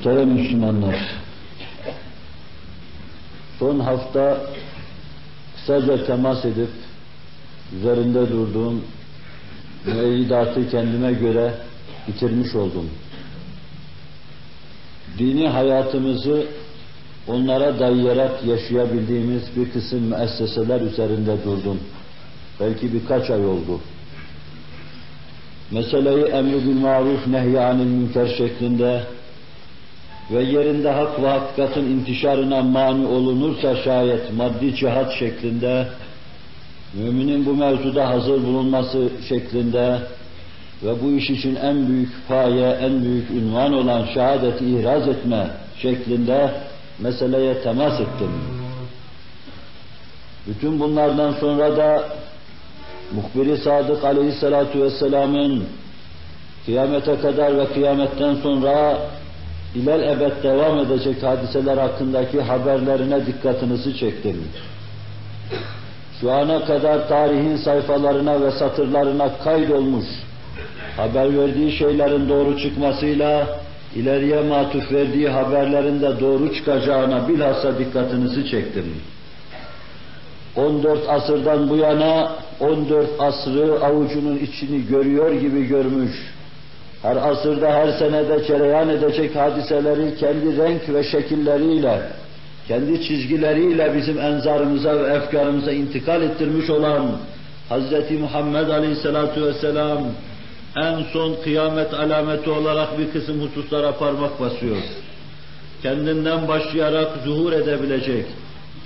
Muhterem Müslümanlar, son hafta kısaca temas edip üzerinde durduğum müeyyidatı kendime göre bitirmiş oldum. Dini hayatımızı onlara dayayarak yaşayabildiğimiz bir kısım müesseseler üzerinde durdum. Belki birkaç ay oldu. Meseleyi emri bil maruf nehyanil münker şeklinde ve yerinde hak ve hakikatin intişarına mani olunursa şayet maddi cihat şeklinde, müminin bu mevzuda hazır bulunması şeklinde ve bu iş için en büyük paye, en büyük ünvan olan şehadeti ihraz etme şeklinde meseleye temas ettim. Bütün bunlardan sonra da muhbiri Sadık aleyhissalatu vesselamın kıyamete kadar ve kıyametten sonra ilel ebed devam edecek hadiseler hakkındaki haberlerine dikkatinizi çektim. Şu ana kadar tarihin sayfalarına ve satırlarına kaydolmuş, haber verdiği şeylerin doğru çıkmasıyla ileriye matuf verdiği haberlerin de doğru çıkacağına bilhassa dikkatinizi çektim. 14 asırdan bu yana 14 asrı avucunun içini görüyor gibi görmüş, her asırda her senede cereyan edecek hadiseleri kendi renk ve şekilleriyle, kendi çizgileriyle bizim enzarımıza ve efkarımıza intikal ettirmiş olan Hz. Muhammed Aleyhisselatü Vesselam en son kıyamet alameti olarak bir kısım hususlara parmak basıyor. Kendinden başlayarak zuhur edebilecek,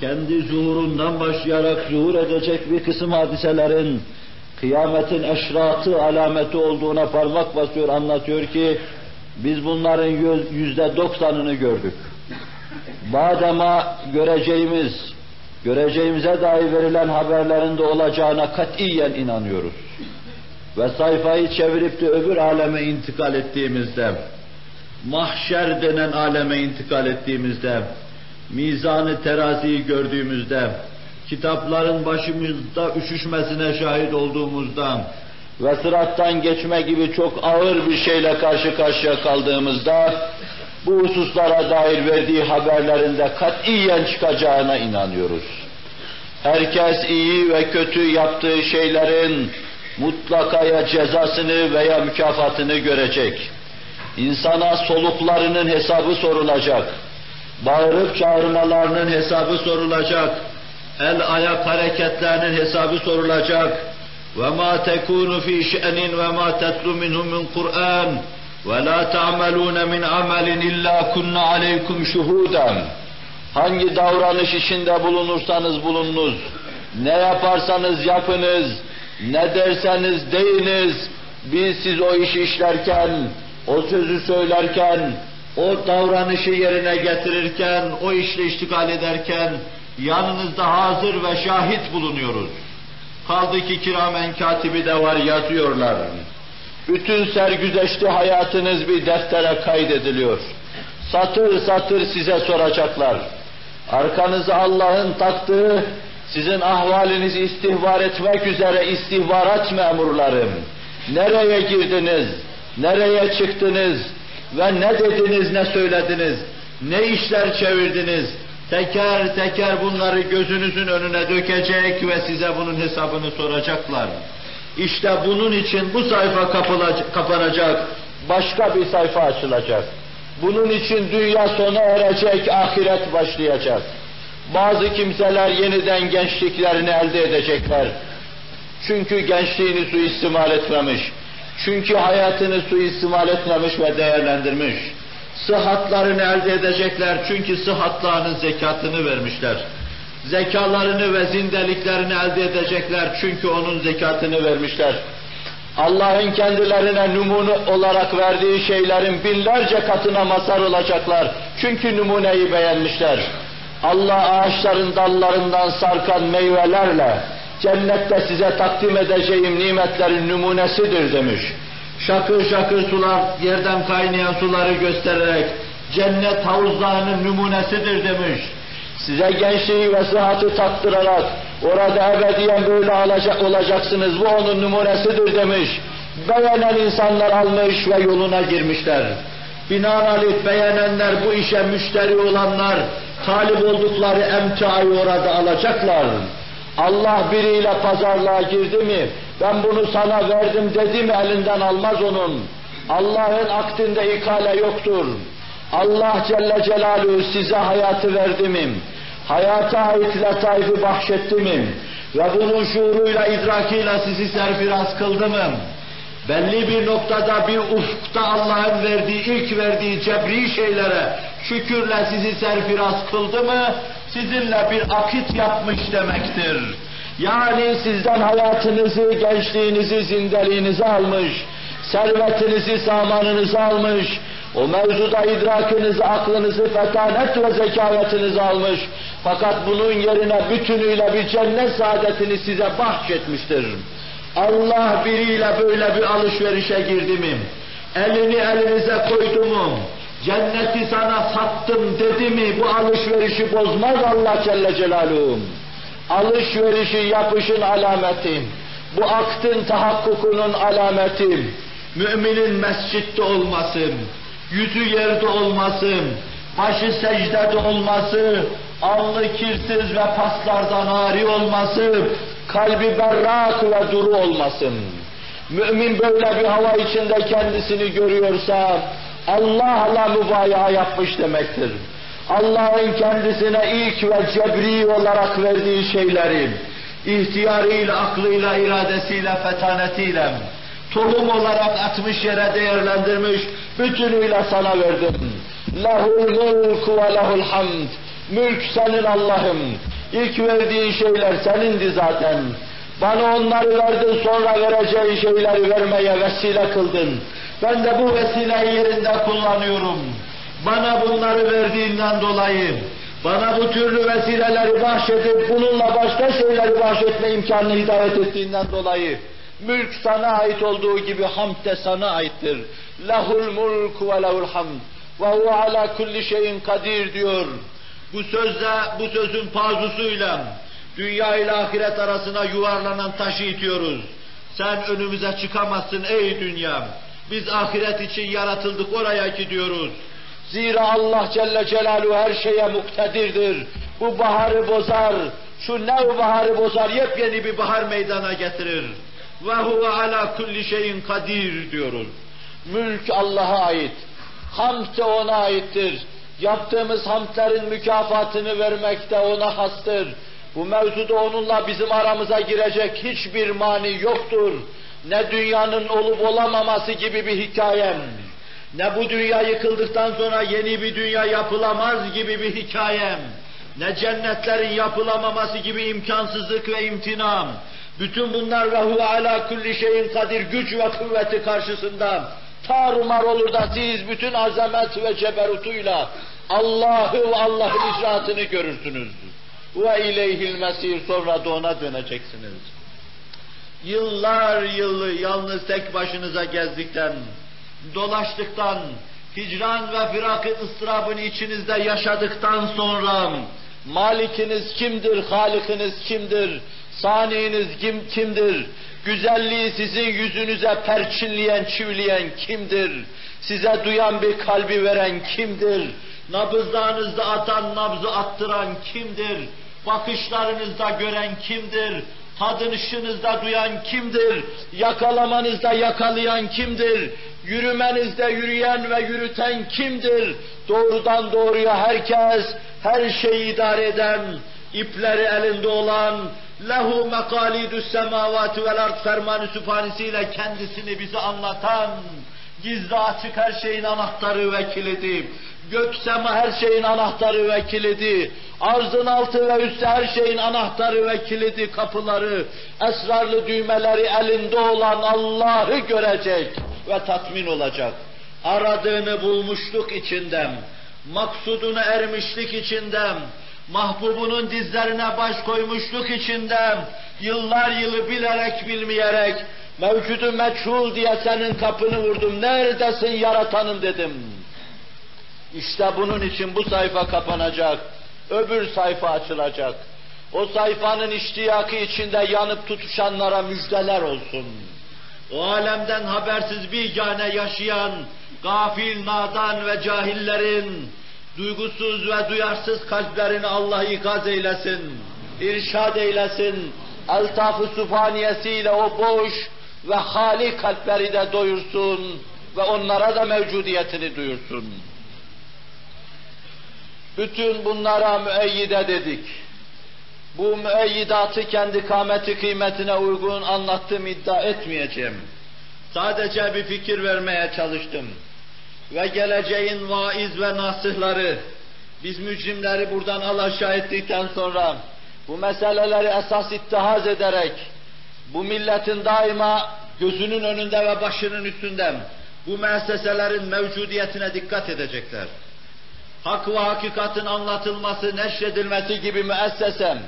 kendi zuhurundan başlayarak zuhur edecek bir kısım hadiselerin kıyametin eşratı alameti olduğuna parmak basıyor, anlatıyor ki biz bunların yüzde doksanını gördük. Badema göreceğimiz, göreceğimize dair verilen haberlerin de olacağına katiyen inanıyoruz. Ve sayfayı çevirip de öbür aleme intikal ettiğimizde, mahşer denen aleme intikal ettiğimizde, mizanı teraziyi gördüğümüzde, kitapların başımızda üşüşmesine şahit olduğumuzda ve sırattan geçme gibi çok ağır bir şeyle karşı karşıya kaldığımızda bu hususlara dair verdiği haberlerinde katiyen çıkacağına inanıyoruz. Herkes iyi ve kötü yaptığı şeylerin mutlakaya cezasını veya mükafatını görecek. İnsana soluklarının hesabı sorulacak. Bağırıp çağırmalarının hesabı sorulacak el ayak hareketlerinin hesabı sorulacak. Ve ma tekunu fi şe'nin ve ma tetlu minhu min Kur'an ve la ta'malun min amelin illa kunna aleykum şuhudan. Hangi davranış içinde bulunursanız bulununuz, ne yaparsanız yapınız, ne derseniz deyiniz, biz siz o işi işlerken, o sözü söylerken, o davranışı yerine getirirken, o işle iştigal ederken, yanınızda hazır ve şahit bulunuyoruz. Kaldı ki kiramen katibi de var yazıyorlar. Bütün sergüzeşti hayatınız bir deftere kaydediliyor. Satır satır size soracaklar. Arkanıza Allah'ın taktığı sizin ahvalinizi istihbar etmek üzere istihbarat memurlarım. Nereye girdiniz? Nereye çıktınız? Ve ne dediniz, ne söylediniz? Ne işler çevirdiniz? Teker teker bunları gözünüzün önüne dökecek ve size bunun hesabını soracaklar. İşte bunun için bu sayfa kapanacak, başka bir sayfa açılacak. Bunun için dünya sona erecek, ahiret başlayacak. Bazı kimseler yeniden gençliklerini elde edecekler. Çünkü gençliğini suistimal etmemiş. Çünkü hayatını suistimal etmemiş ve değerlendirmiş sıhhatlarını elde edecekler çünkü sıhhatlarının zekatını vermişler. Zekalarını ve zindeliklerini elde edecekler çünkü onun zekatını vermişler. Allah'ın kendilerine numune olarak verdiği şeylerin binlerce katına mazhar olacaklar. Çünkü numuneyi beğenmişler. Allah ağaçların dallarından sarkan meyvelerle cennette size takdim edeceğim nimetlerin numunesidir demiş şakır şakır sular, yerden kaynayan suları göstererek cennet havuzlarının numunesidir demiş. Size gençliği ve sıhhatı taktırarak orada ebediyen böyle alacak, olacaksınız, bu onun numunesidir demiş. Beğenen insanlar almış ve yoluna girmişler. Binaenaleyh beğenenler, bu işe müşteri olanlar, talip oldukları emtiayı orada alacaklar. Allah biriyle pazarlığa girdi mi, ben bunu sana verdim dedi mi elinden almaz onun. Allah'ın akdinde ikale yoktur. Allah Celle Celaluhu size hayatı verdi mi? Hayata ait lataifi bahşetti mi? Ve bunun şuuruyla, idrakiyle sizi serfiraz kıldı mı? belli bir noktada bir ufukta Allah'ın verdiği, ilk verdiği cebri şeylere şükürle sizi serfiraz kıldı mı, sizinle bir akit yapmış demektir. Yani sizden hayatınızı, gençliğinizi, zindeliğinizi almış, servetinizi, samanınızı almış, o mevzuda idrakınızı, aklınızı, fetanet ve zekayetinizi almış. Fakat bunun yerine bütünüyle bir cennet saadetini size bahşetmiştir. Allah biriyle böyle bir alışverişe girdi mi? Elini elinize koydu mu? Cenneti sana sattım dedi mi? Bu alışverişi bozmaz Allah Celle Celaluhu. Alışverişi yapışın alameti. Bu aktın tahakkukunun alameti. Müminin mescitte olması, yüzü yerde olması, başı secdede olması, alnı kirsiz ve paslardan ari olması, kalbi berrak ve duru olmasın. Mümin böyle bir hava içinde kendisini görüyorsa, Allah'la mübaya yapmış demektir. Allah'ın kendisine ilk ve cebri olarak verdiği şeyleri, ihtiyarıyla, aklıyla, iradesiyle, fetanetiyle, tohum olarak atmış yere değerlendirmiş, bütünüyle sana verdim. Lehul mulku ve lehul hamd. Mülk senin Allah'ım. İlk verdiğin şeyler senindi zaten. Bana onları verdin sonra vereceğin şeyleri vermeye vesile kıldın. Ben de bu vesileyi yerinde kullanıyorum. Bana bunları verdiğinden dolayı, bana bu türlü vesileleri bahşedip bununla başka şeyleri bahşetme imkanını hidayet ettiğinden dolayı, mülk sana ait olduğu gibi hamd de sana aittir. Lahul mulk ve lahul hamd ve huve ala kulli şeyin kadir diyor. Bu sözle, bu sözün pazusuyla dünya ile ahiret arasına yuvarlanan taşı itiyoruz. Sen önümüze çıkamazsın ey dünya. Biz ahiret için yaratıldık oraya gidiyoruz. Zira Allah Celle Celaluhu her şeye muktedirdir. Bu baharı bozar, şu nev baharı bozar, yepyeni bir bahar meydana getirir. Ve huve ala kulli şeyin kadir diyoruz. Mülk Allah'a ait. Hamd de ona aittir. Yaptığımız hamdlerin mükafatını vermek de ona hastır. Bu mevzuda onunla bizim aramıza girecek hiçbir mani yoktur. Ne dünyanın olup olamaması gibi bir hikayem, ne bu dünya yıkıldıktan sonra yeni bir dünya yapılamaz gibi bir hikayem, ne cennetlerin yapılamaması gibi imkansızlık ve imtinam, bütün bunlar ve huve ala kulli şeyin kadir güç ve kuvveti karşısında tarumar olur da siz bütün azamet ve ceberutuyla Allah'ı ve Allah'ın icraatını görürsünüz. Ve ileyhil mesir sonra da ona döneceksiniz. Yıllar yılı yalnız tek başınıza gezdikten, dolaştıktan, hicran ve firakı ıstırabını içinizde yaşadıktan sonra malikiniz kimdir, halikiniz kimdir, saniyiniz kim, kimdir, güzelliği sizin yüzünüze perçinleyen, çivleyen kimdir, size duyan bir kalbi veren kimdir, nabızlarınızda atan, nabzı attıran kimdir, bakışlarınızda gören kimdir, tadınışınızda duyan kimdir, yakalamanızda yakalayan kimdir, yürümenizde yürüyen ve yürüten kimdir, doğrudan doğruya herkes, her şeyi idare eden, ipleri elinde olan, lehu mekalidus semavati vel ard fermanı sübhanesiyle kendisini bize anlatan, gizli açık her şeyin anahtarı ve kilidi, gök sema her şeyin anahtarı ve kilidi, arzın altı ve üstü her şeyin anahtarı ve kilidi, kapıları, esrarlı düğmeleri elinde olan Allah'ı görecek ve tatmin olacak. Aradığını bulmuşluk içinden, maksudunu ermişlik içinden, mahbubunun dizlerine baş koymuşluk içinde, yıllar yılı bilerek bilmeyerek, mevcudu meçhul diye senin kapını vurdum, neredesin yaratanım dedim. İşte bunun için bu sayfa kapanacak, öbür sayfa açılacak. O sayfanın iştiyakı içinde yanıp tutuşanlara müjdeler olsun. O alemden habersiz bir gane yaşayan, gafil, nadan ve cahillerin, duygusuz ve duyarsız kalplerini Allah ikaz eylesin, irşad eylesin, eltaf-ı sübhaniyesiyle o boş ve hali kalpleri de doyursun ve onlara da mevcudiyetini duyursun. Bütün bunlara müeyyide dedik. Bu müeyyidatı kendi kâmeti kıymetine uygun anlattım iddia etmeyeceğim. Sadece bir fikir vermeye çalıştım. Ve geleceğin vaiz ve nasihları, biz mücrimleri buradan alaşağı ettikten sonra, bu meseleleri esas ittihaz ederek, bu milletin daima gözünün önünde ve başının üstünde bu müesseselerin mevcudiyetine dikkat edecekler. Hak ve hakikatin anlatılması, neşredilmesi gibi müessesem,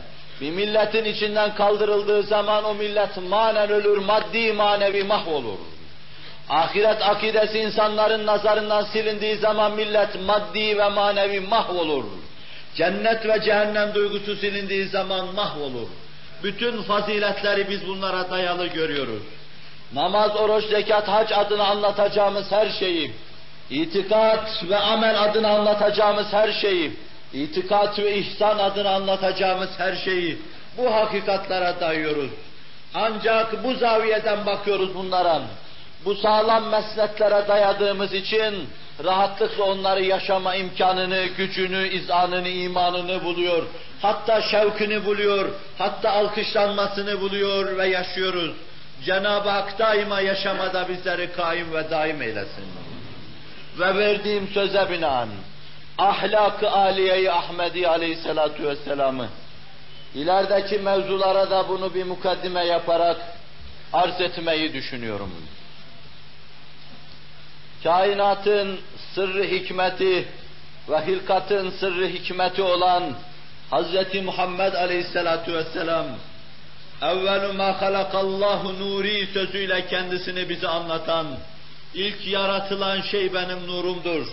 bir milletin içinden kaldırıldığı zaman o millet manen ölür, maddi manevi mahvolur. Ahiret akidesi insanların nazarından silindiği zaman millet maddi ve manevi mahvolur. Cennet ve cehennem duygusu silindiği zaman mahvolur. Bütün faziletleri biz bunlara dayalı görüyoruz. Namaz, oruç, zekat, hac adına anlatacağımız her şeyi, itikat ve amel adına anlatacağımız her şeyi, itikat ve ihsan adına anlatacağımız her şeyi bu hakikatlara dayıyoruz. Ancak bu zaviyeden bakıyoruz bunlara. Bu sağlam mesleklere dayadığımız için rahatlıkla onları yaşama imkanını, gücünü, izanını, imanını buluyor. Hatta şevkini buluyor, hatta alkışlanmasını buluyor ve yaşıyoruz. Cenab-ı Hak daima yaşamada bizleri kaim ve daim eylesin. Ve verdiğim söze binaen, ahlak-ı aliye-i Ahmedi aleyhissalatu vesselam'ı, ilerideki mevzulara da bunu bir mukaddime yaparak arz etmeyi düşünüyorum. Kainatın sırrı hikmeti ve hilkatın sırrı hikmeti olan Hz. Muhammed aleyhissalatu vesselam evvelu ma halakallahu nuri sözüyle kendisini bize anlatan ilk yaratılan şey benim nurumdur.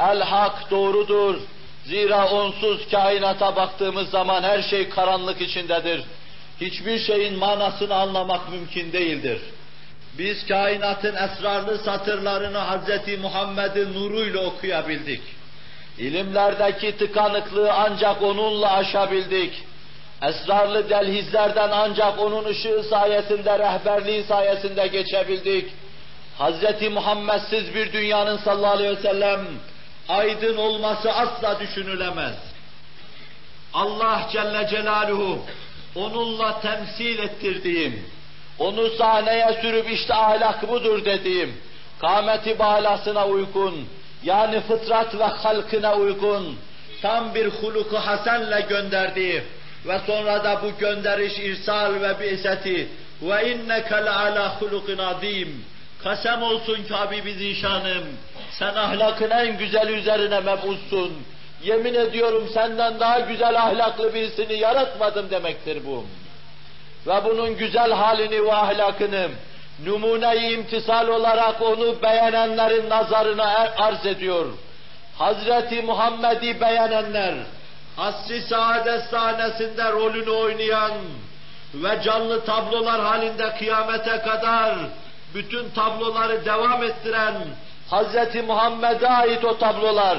El hak doğrudur. Zira onsuz kainata baktığımız zaman her şey karanlık içindedir. Hiçbir şeyin manasını anlamak mümkün değildir. Biz kainatın esrarlı satırlarını Hz. Muhammed'in nuruyla okuyabildik. İlimlerdeki tıkanıklığı ancak onunla aşabildik. Esrarlı delhizlerden ancak onun ışığı sayesinde, rehberliği sayesinde geçebildik. Hz. Muhammedsiz bir dünyanın sallallahu aleyhi ve sellem aydın olması asla düşünülemez. Allah Celle Celaluhu onunla temsil ettirdiğim, onu sahneye sürüp işte ahlak budur dediğim, kâmeti balasına uygun, yani fıtrat ve halkına uygun, tam bir huluku hasenle gönderdiği ve sonra da bu gönderiş, irsal ve bi'seti ve inneke ala hulukin azim. Kasem olsun ki Habibi Zişanım, sen ahlakın en güzel üzerine mebussun. Yemin ediyorum senden daha güzel ahlaklı birisini yaratmadım demektir bu. Ve bunun güzel halini ve ahlakını numune-i imtisal olarak onu beğenenlerin nazarına er- arz ediyor. Hazreti Muhammed'i beğenenler, asri saadet sahnesinde rolünü oynayan ve canlı tablolar halinde kıyamete kadar bütün tabloları devam ettiren Hazreti Muhammed'e ait o tablolar,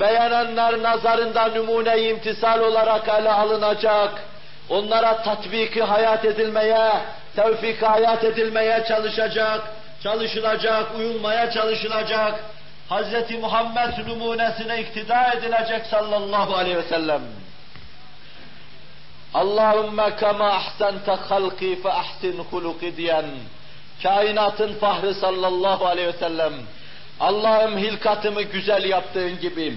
beğenenler nazarında numune-i imtisal olarak ele alınacak, onlara tatbiki hayat edilmeye, tevfik hayat edilmeye çalışacak, çalışılacak, uyulmaya çalışılacak, Hz. Muhammed numunesine iktida edilecek sallallahu aleyhi ve sellem. Allahümme kema ahsente halki fe ahsin huluki diyen, kainatın fahri sallallahu aleyhi ve sellem, Allah'ım hilkatımı güzel yaptığın gibi,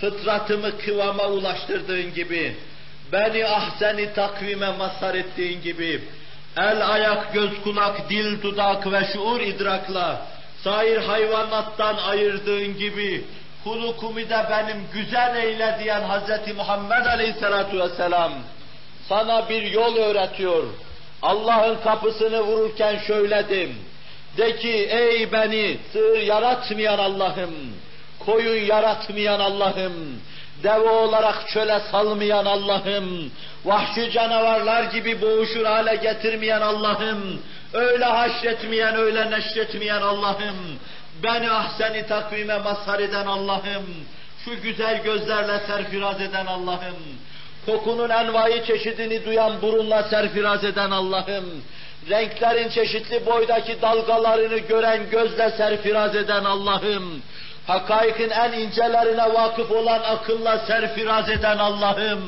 fıtratımı kıvama ulaştırdığın gibi, beni ahseni takvime mazhar ettiğin gibi, el, ayak, göz, kulak, dil, dudak ve şuur idrakla, sair hayvanattan ayırdığın gibi, hulukumu da benim güzel eyle diyen Hz. Muhammed Aleyhisselatu Vesselam, sana bir yol öğretiyor. Allah'ın kapısını vururken şöyledim. De ki ey beni sığır yaratmayan Allah'ım, koyun yaratmayan Allah'ım, deve olarak çöle salmayan Allah'ım, vahşi canavarlar gibi boğuşur hale getirmeyen Allah'ım, öyle haşretmeyen, öyle neşretmeyen Allah'ım, Beni ahseni takvime mazhar eden Allah'ım, şu güzel gözlerle serfiraz eden Allah'ım, kokunun envai çeşidini duyan burunla serfiraz eden Allah'ım, renklerin çeşitli boydaki dalgalarını gören gözle serfiraz eden Allah'ım, hakaikin en incelerine vakıf olan akılla serfiraz eden Allah'ım,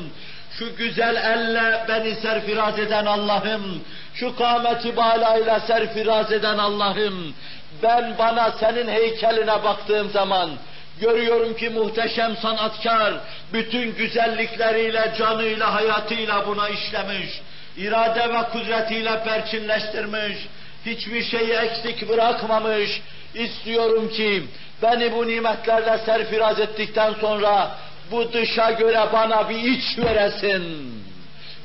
şu güzel elle beni serfiraz eden Allah'ım, şu kâmeti balayla serfiraz eden Allah'ım, ben bana senin heykeline baktığım zaman, görüyorum ki muhteşem sanatkar, bütün güzellikleriyle, canıyla, hayatıyla buna işlemiş, irade ve kudretiyle perçinleştirmiş, hiçbir şeyi eksik bırakmamış, istiyorum ki, beni bu nimetlerle serfiraz ettikten sonra, bu dışa göre bana bir iç veresin.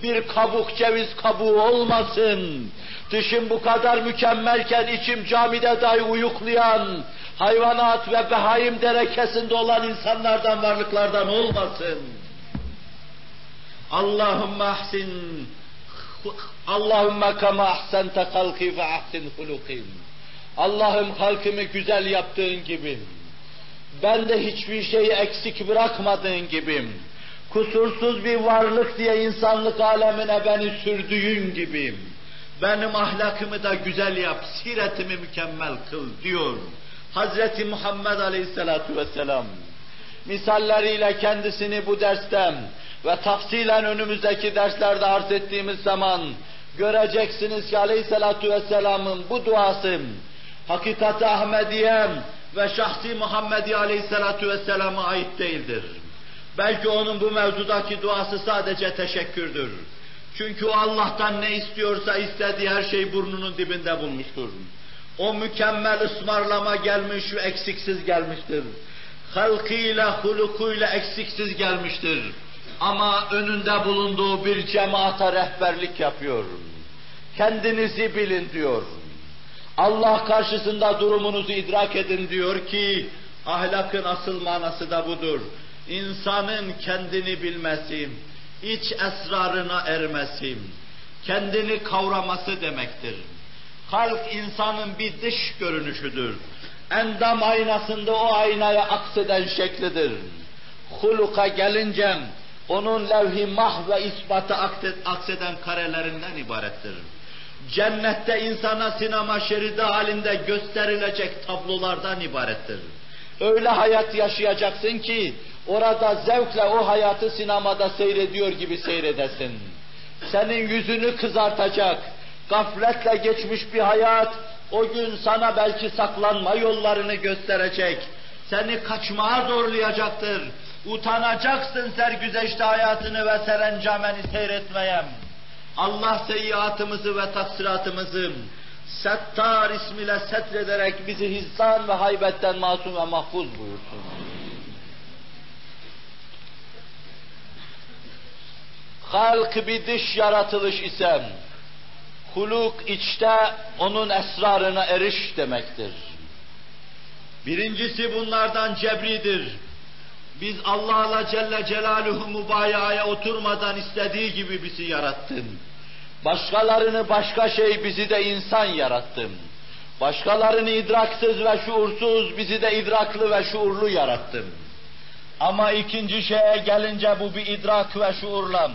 Bir kabuk ceviz kabuğu olmasın. Dışım bu kadar mükemmelken içim camide dahi uyuklayan, hayvanat ve behaim derekesinde olan insanlardan, varlıklardan olmasın. Allahümme ahsin, Allahümme kema ahsente halki ve ahsin hulukim. Allah'ım halkımı güzel yaptığın gibi, ben de hiçbir şeyi eksik bırakmadığın gibi, kusursuz bir varlık diye insanlık alemine beni sürdüğün gibi, benim ahlakımı da güzel yap, siretimi mükemmel kıl diyor. Hazreti Muhammed Aleyhisselatu Vesselam, misalleriyle kendisini bu dersten ve tafsilen önümüzdeki derslerde arz ettiğimiz zaman, göreceksiniz ki Aleyhisselatu Vesselam'ın bu duası, hakikati Ahmediye ve şahsi Muhammedi Aleyhisselatu Vesselam'a ait değildir. Belki onun bu mevzudaki duası sadece teşekkürdür. Çünkü o Allah'tan ne istiyorsa istediği her şey burnunun dibinde bulmuştur. O mükemmel ısmarlama gelmiş ve eksiksiz gelmiştir. Halkıyla, hulukuyla eksiksiz gelmiştir. Ama önünde bulunduğu bir cemaate rehberlik yapıyor. Kendinizi bilin diyor. Allah karşısında durumunuzu idrak edin diyor ki, ahlakın asıl manası da budur. İnsanın kendini bilmesi, iç esrarına ermesi, kendini kavraması demektir. Kalp insanın bir dış görünüşüdür. Endam aynasında o aynaya akseden şeklidir. Huluka gelince onun levh-i mah ve ispatı akseden karelerinden ibarettir. Cennette insana sinema şeridi halinde gösterilecek tablolardan ibarettir. Öyle hayat yaşayacaksın ki orada zevkle o hayatı sinemada seyrediyor gibi seyredesin. Senin yüzünü kızartacak, gafletle geçmiş bir hayat o gün sana belki saklanma yollarını gösterecek. Seni kaçmaya zorlayacaktır. Utanacaksın sergüzeşte hayatını ve serencameni seyretmeye. Allah seyyiatımızı ve taksiratımızı Settar ismiyle setrederek bizi hizdan ve haybetten masum ve mahfuz buyursun. Halk bir dış yaratılış ise, huluk içte onun esrarına eriş demektir. Birincisi bunlardan cebridir. Biz Allah'la Celle Celaluhu mübayaya oturmadan istediği gibi bizi yarattın. Başkalarını başka şey bizi de insan yarattın. Başkalarını idraksız ve şuursuz bizi de idraklı ve şuurlu yarattın. Ama ikinci şeye gelince bu bir idrak ve şuurla,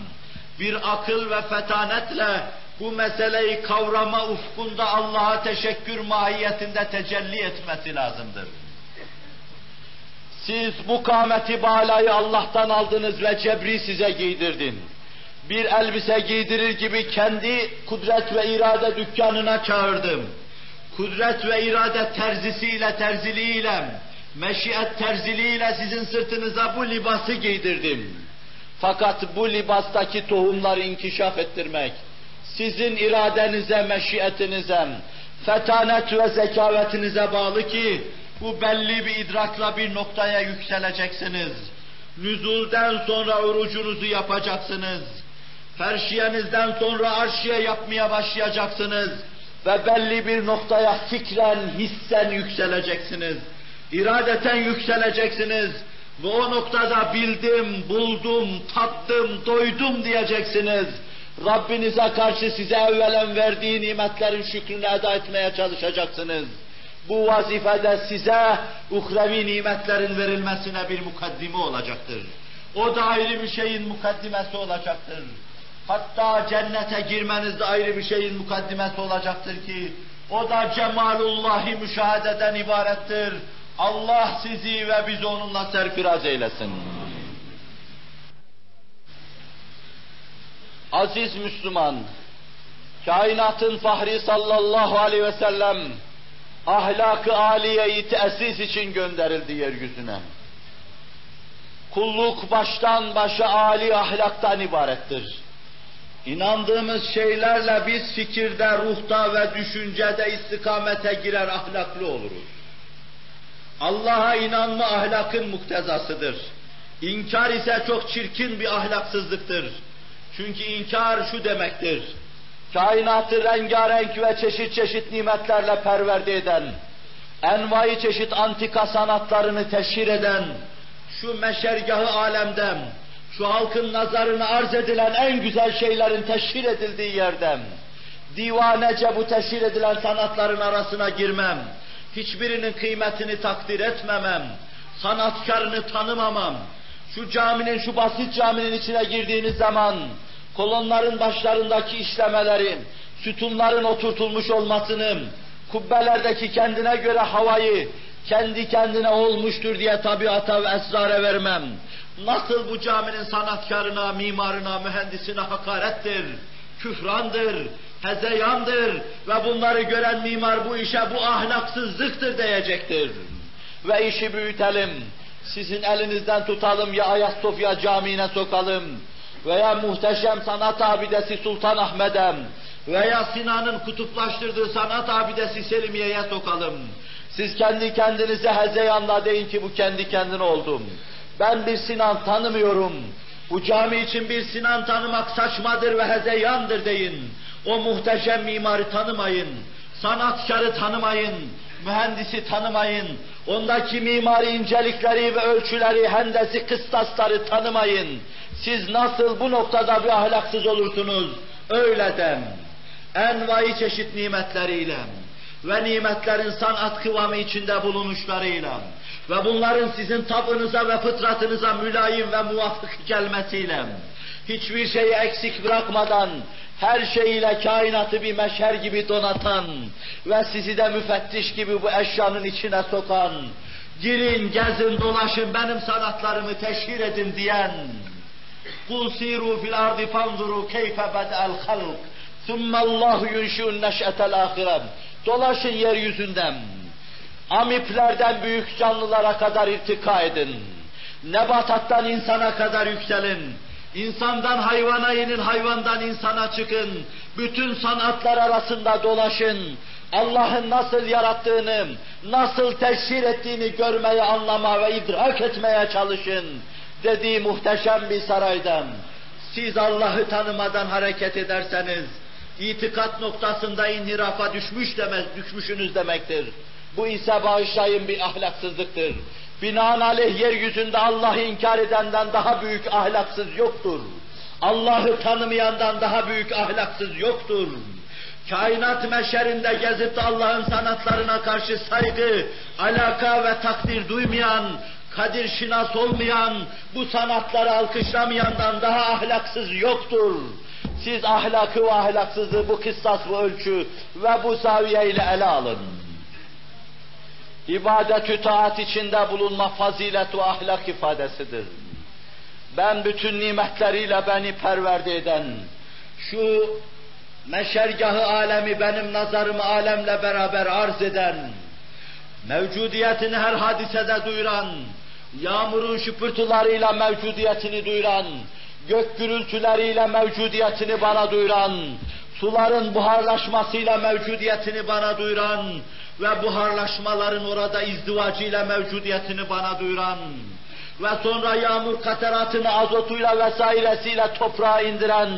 bir akıl ve fetanetle bu meseleyi kavrama ufkunda Allah'a teşekkür mahiyetinde tecelli etmesi lazımdır. Siz bu kâmeti balayı Allah'tan aldınız ve cebri size giydirdin. Bir elbise giydirir gibi kendi kudret ve irade dükkanına çağırdım. Kudret ve irade terzisiyle, terziliğiyle, meşiyet terziliğiyle sizin sırtınıza bu libası giydirdim. Fakat bu libastaki tohumları inkişaf ettirmek, sizin iradenize, meşiyetinize, fetanet ve zekavetinize bağlı ki, bu belli bir idrakla bir noktaya yükseleceksiniz. Nüzulden sonra orucunuzu yapacaksınız. Ferşiyenizden sonra arşiye yapmaya başlayacaksınız. Ve belli bir noktaya fikren, hissen yükseleceksiniz. İradeten yükseleceksiniz. Ve o noktada bildim, buldum, tattım, doydum diyeceksiniz. Rabbinize karşı size evvelen verdiği nimetlerin şükrünü eda etmeye çalışacaksınız. bu vazifede size uhrevi nimetlerin verilmesine bir mukaddime olacaktır. O da ayrı bir şeyin mukaddimesi olacaktır. Hatta cennete girmeniz de ayrı bir şeyin mukaddimesi olacaktır ki o da cemalullahi müşahededen ibarettir. Allah sizi ve bizi onunla serfiraz eylesin. Aziz Müslüman, kainatın fahri sallallahu aleyhi ve sellem ahlak-ı aliyeyi tesis için gönderildi yeryüzüne. Kulluk baştan başa âli ahlaktan ibarettir. İnandığımız şeylerle biz fikirde, ruhta ve düşüncede istikamete girer ahlaklı oluruz. Allah'a inanma ahlakın muktezasıdır. İnkar ise çok çirkin bir ahlaksızlıktır. Çünkü inkar şu demektir. Kainatı rengarenk ve çeşit çeşit nimetlerle perverde eden, envai çeşit antika sanatlarını teşhir eden, şu meşergahı alemden, şu halkın nazarına arz edilen en güzel şeylerin teşhir edildiği yerden, divanece bu teşhir edilen sanatların arasına girmem, hiçbirinin kıymetini takdir etmemem, sanatkarını tanımamam, şu caminin, şu basit caminin içine girdiğiniz zaman, kolonların başlarındaki işlemeleri, sütunların oturtulmuş olmasını, kubbelerdeki kendine göre havayı, kendi kendine olmuştur diye tabiata ve esrara vermem. Nasıl bu caminin sanatkarına, mimarına, mühendisine hakarettir, küfrandır, hezeyandır ve bunları gören mimar bu işe bu ahlaksızlıktır diyecektir. Ve işi büyütelim, sizin elinizden tutalım ya Ayasofya Camii'ne sokalım veya muhteşem sanat abidesi Sultan Ahmet'e veya Sinan'ın kutuplaştırdığı sanat abidesi Selimiye'ye sokalım. Siz kendi kendinize hezeyanla deyin ki bu kendi kendine oldum. Ben bir Sinan tanımıyorum. Bu cami için bir Sinan tanımak saçmadır ve hezeyandır deyin. O muhteşem mimarı tanımayın. Sanatkarı tanımayın. Mühendisi tanımayın. Ondaki mimari incelikleri ve ölçüleri, hendesi, kıstasları tanımayın. Siz nasıl bu noktada bir ahlaksız olursunuz? Öyle dem. Envai çeşit nimetleriyle ve nimetlerin sanat kıvamı içinde bulunuşlarıyla ve bunların sizin tabınıza ve fıtratınıza mülayim ve muvafık gelmesiyle hiçbir şeyi eksik bırakmadan her şeyiyle kainatı bir meşer gibi donatan ve sizi de müfettiş gibi bu eşyanın içine sokan, girin, gezin, dolaşın, benim sanatlarımı teşhir edin diyen, قُلْ سِيرُوا فِي الْأَرْضِ فَانْظُرُوا كَيْفَ بَدَأَ الْخَلْقِ ثُمَّ اللّٰهُ يُنْشِئُ النَّشْأَةَ الْآخِرَةِ Dolaşın yeryüzünden, amiplerden büyük canlılara kadar irtika edin. Nebatattan insana kadar yükselin. İnsandan hayvana inin, hayvandan insana çıkın. Bütün sanatlar arasında dolaşın. Allah'ın nasıl yarattığını, nasıl teşhir ettiğini görmeye, anlama ve idrak etmeye çalışın. Dediği muhteşem bir saraydan. Siz Allah'ı tanımadan hareket ederseniz, itikat noktasında inhirafa düşmüş demez, düşmüşsünüz demektir. Bu ise bağışlayın bir ahlaksızlıktır. Binaenaleyh yeryüzünde Allah'ı inkar edenden daha büyük ahlaksız yoktur. Allah'ı tanımayandan daha büyük ahlaksız yoktur. Kainat meşerinde gezip Allah'ın sanatlarına karşı saygı, alaka ve takdir duymayan, kadir şinas olmayan, bu sanatları alkışlamayandan daha ahlaksız yoktur. Siz ahlakı ve ahlaksızlığı bu kıssas bu ölçü ve bu zaviye ile ele alın. İbadet-ü taat içinde bulunma fazilet ve ahlak ifadesidir. Ben bütün nimetleriyle beni perverde eden, şu meşergahı alemi benim nazarımı alemle beraber arz eden, mevcudiyetini her hadisede duyuran, yağmurun şıpırtılarıyla mevcudiyetini duyuran, gök gürültüleriyle mevcudiyetini bana duyuran, suların buharlaşmasıyla mevcudiyetini bana duyuran ve buharlaşmaların orada izdivacıyla mevcudiyetini bana duyuran ve sonra yağmur kateratını azotuyla vesairesiyle toprağa indiren,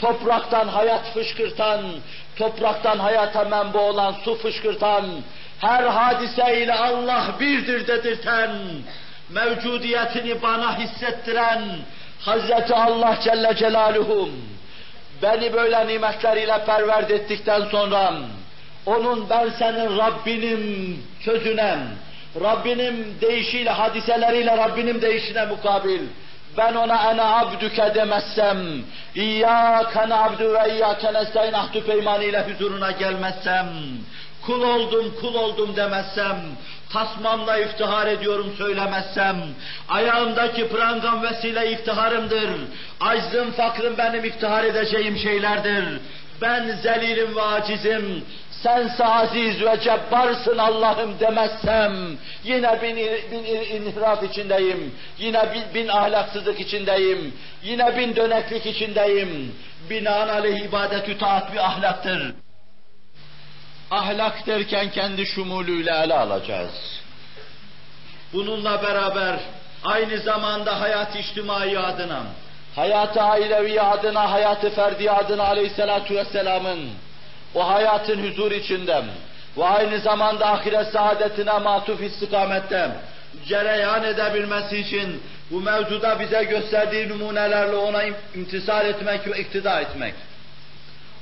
topraktan hayat fışkırtan, topraktan hayata menba olan su fışkırtan, her hadiseyle Allah birdir dedirten, mevcudiyetini bana hissettiren Hazreti Allah Celle Celaluhum beni böyle nimetleriyle perverd ettikten sonra onun ben senin Rabbinim sözüne, Rabbinim deyişiyle, hadiseleriyle Rabbinin deyişine mukabil, ben ona ene abdüke demezsem, İyyâke na'bdu ve iyyâke nestaîn ahdü peymaniyle huzuruna gelmezsem, kul oldum, kul oldum demezsem, tasmamla iftihar ediyorum söylemezsem, ayağımdaki prangan vesile iftiharımdır, aczım, fakrım benim iftihar edeceğim şeylerdir. Ben zelilim ve acizim, sense aziz ve cebbarsın Allah'ım demezsem, yine bin, bin inhiraf içindeyim, yine bin, bin ahlaksızlık içindeyim, yine bin döneklik içindeyim. Binaenaleyh ibadet-ü taat bir ahlaktır. Ahlak derken kendi şumulüyle ele alacağız. Bununla beraber aynı zamanda hayat içtimai adına, hayat-ı ailevi adına, hayat-ı ferdi adına aleyhissalatu vesselamın o hayatın huzur içinde ve aynı zamanda ahiret saadetine matuf istikamette cereyan edebilmesi için bu mevzuda bize gösterdiği numunelerle ona imtisal etmek ve iktida etmek.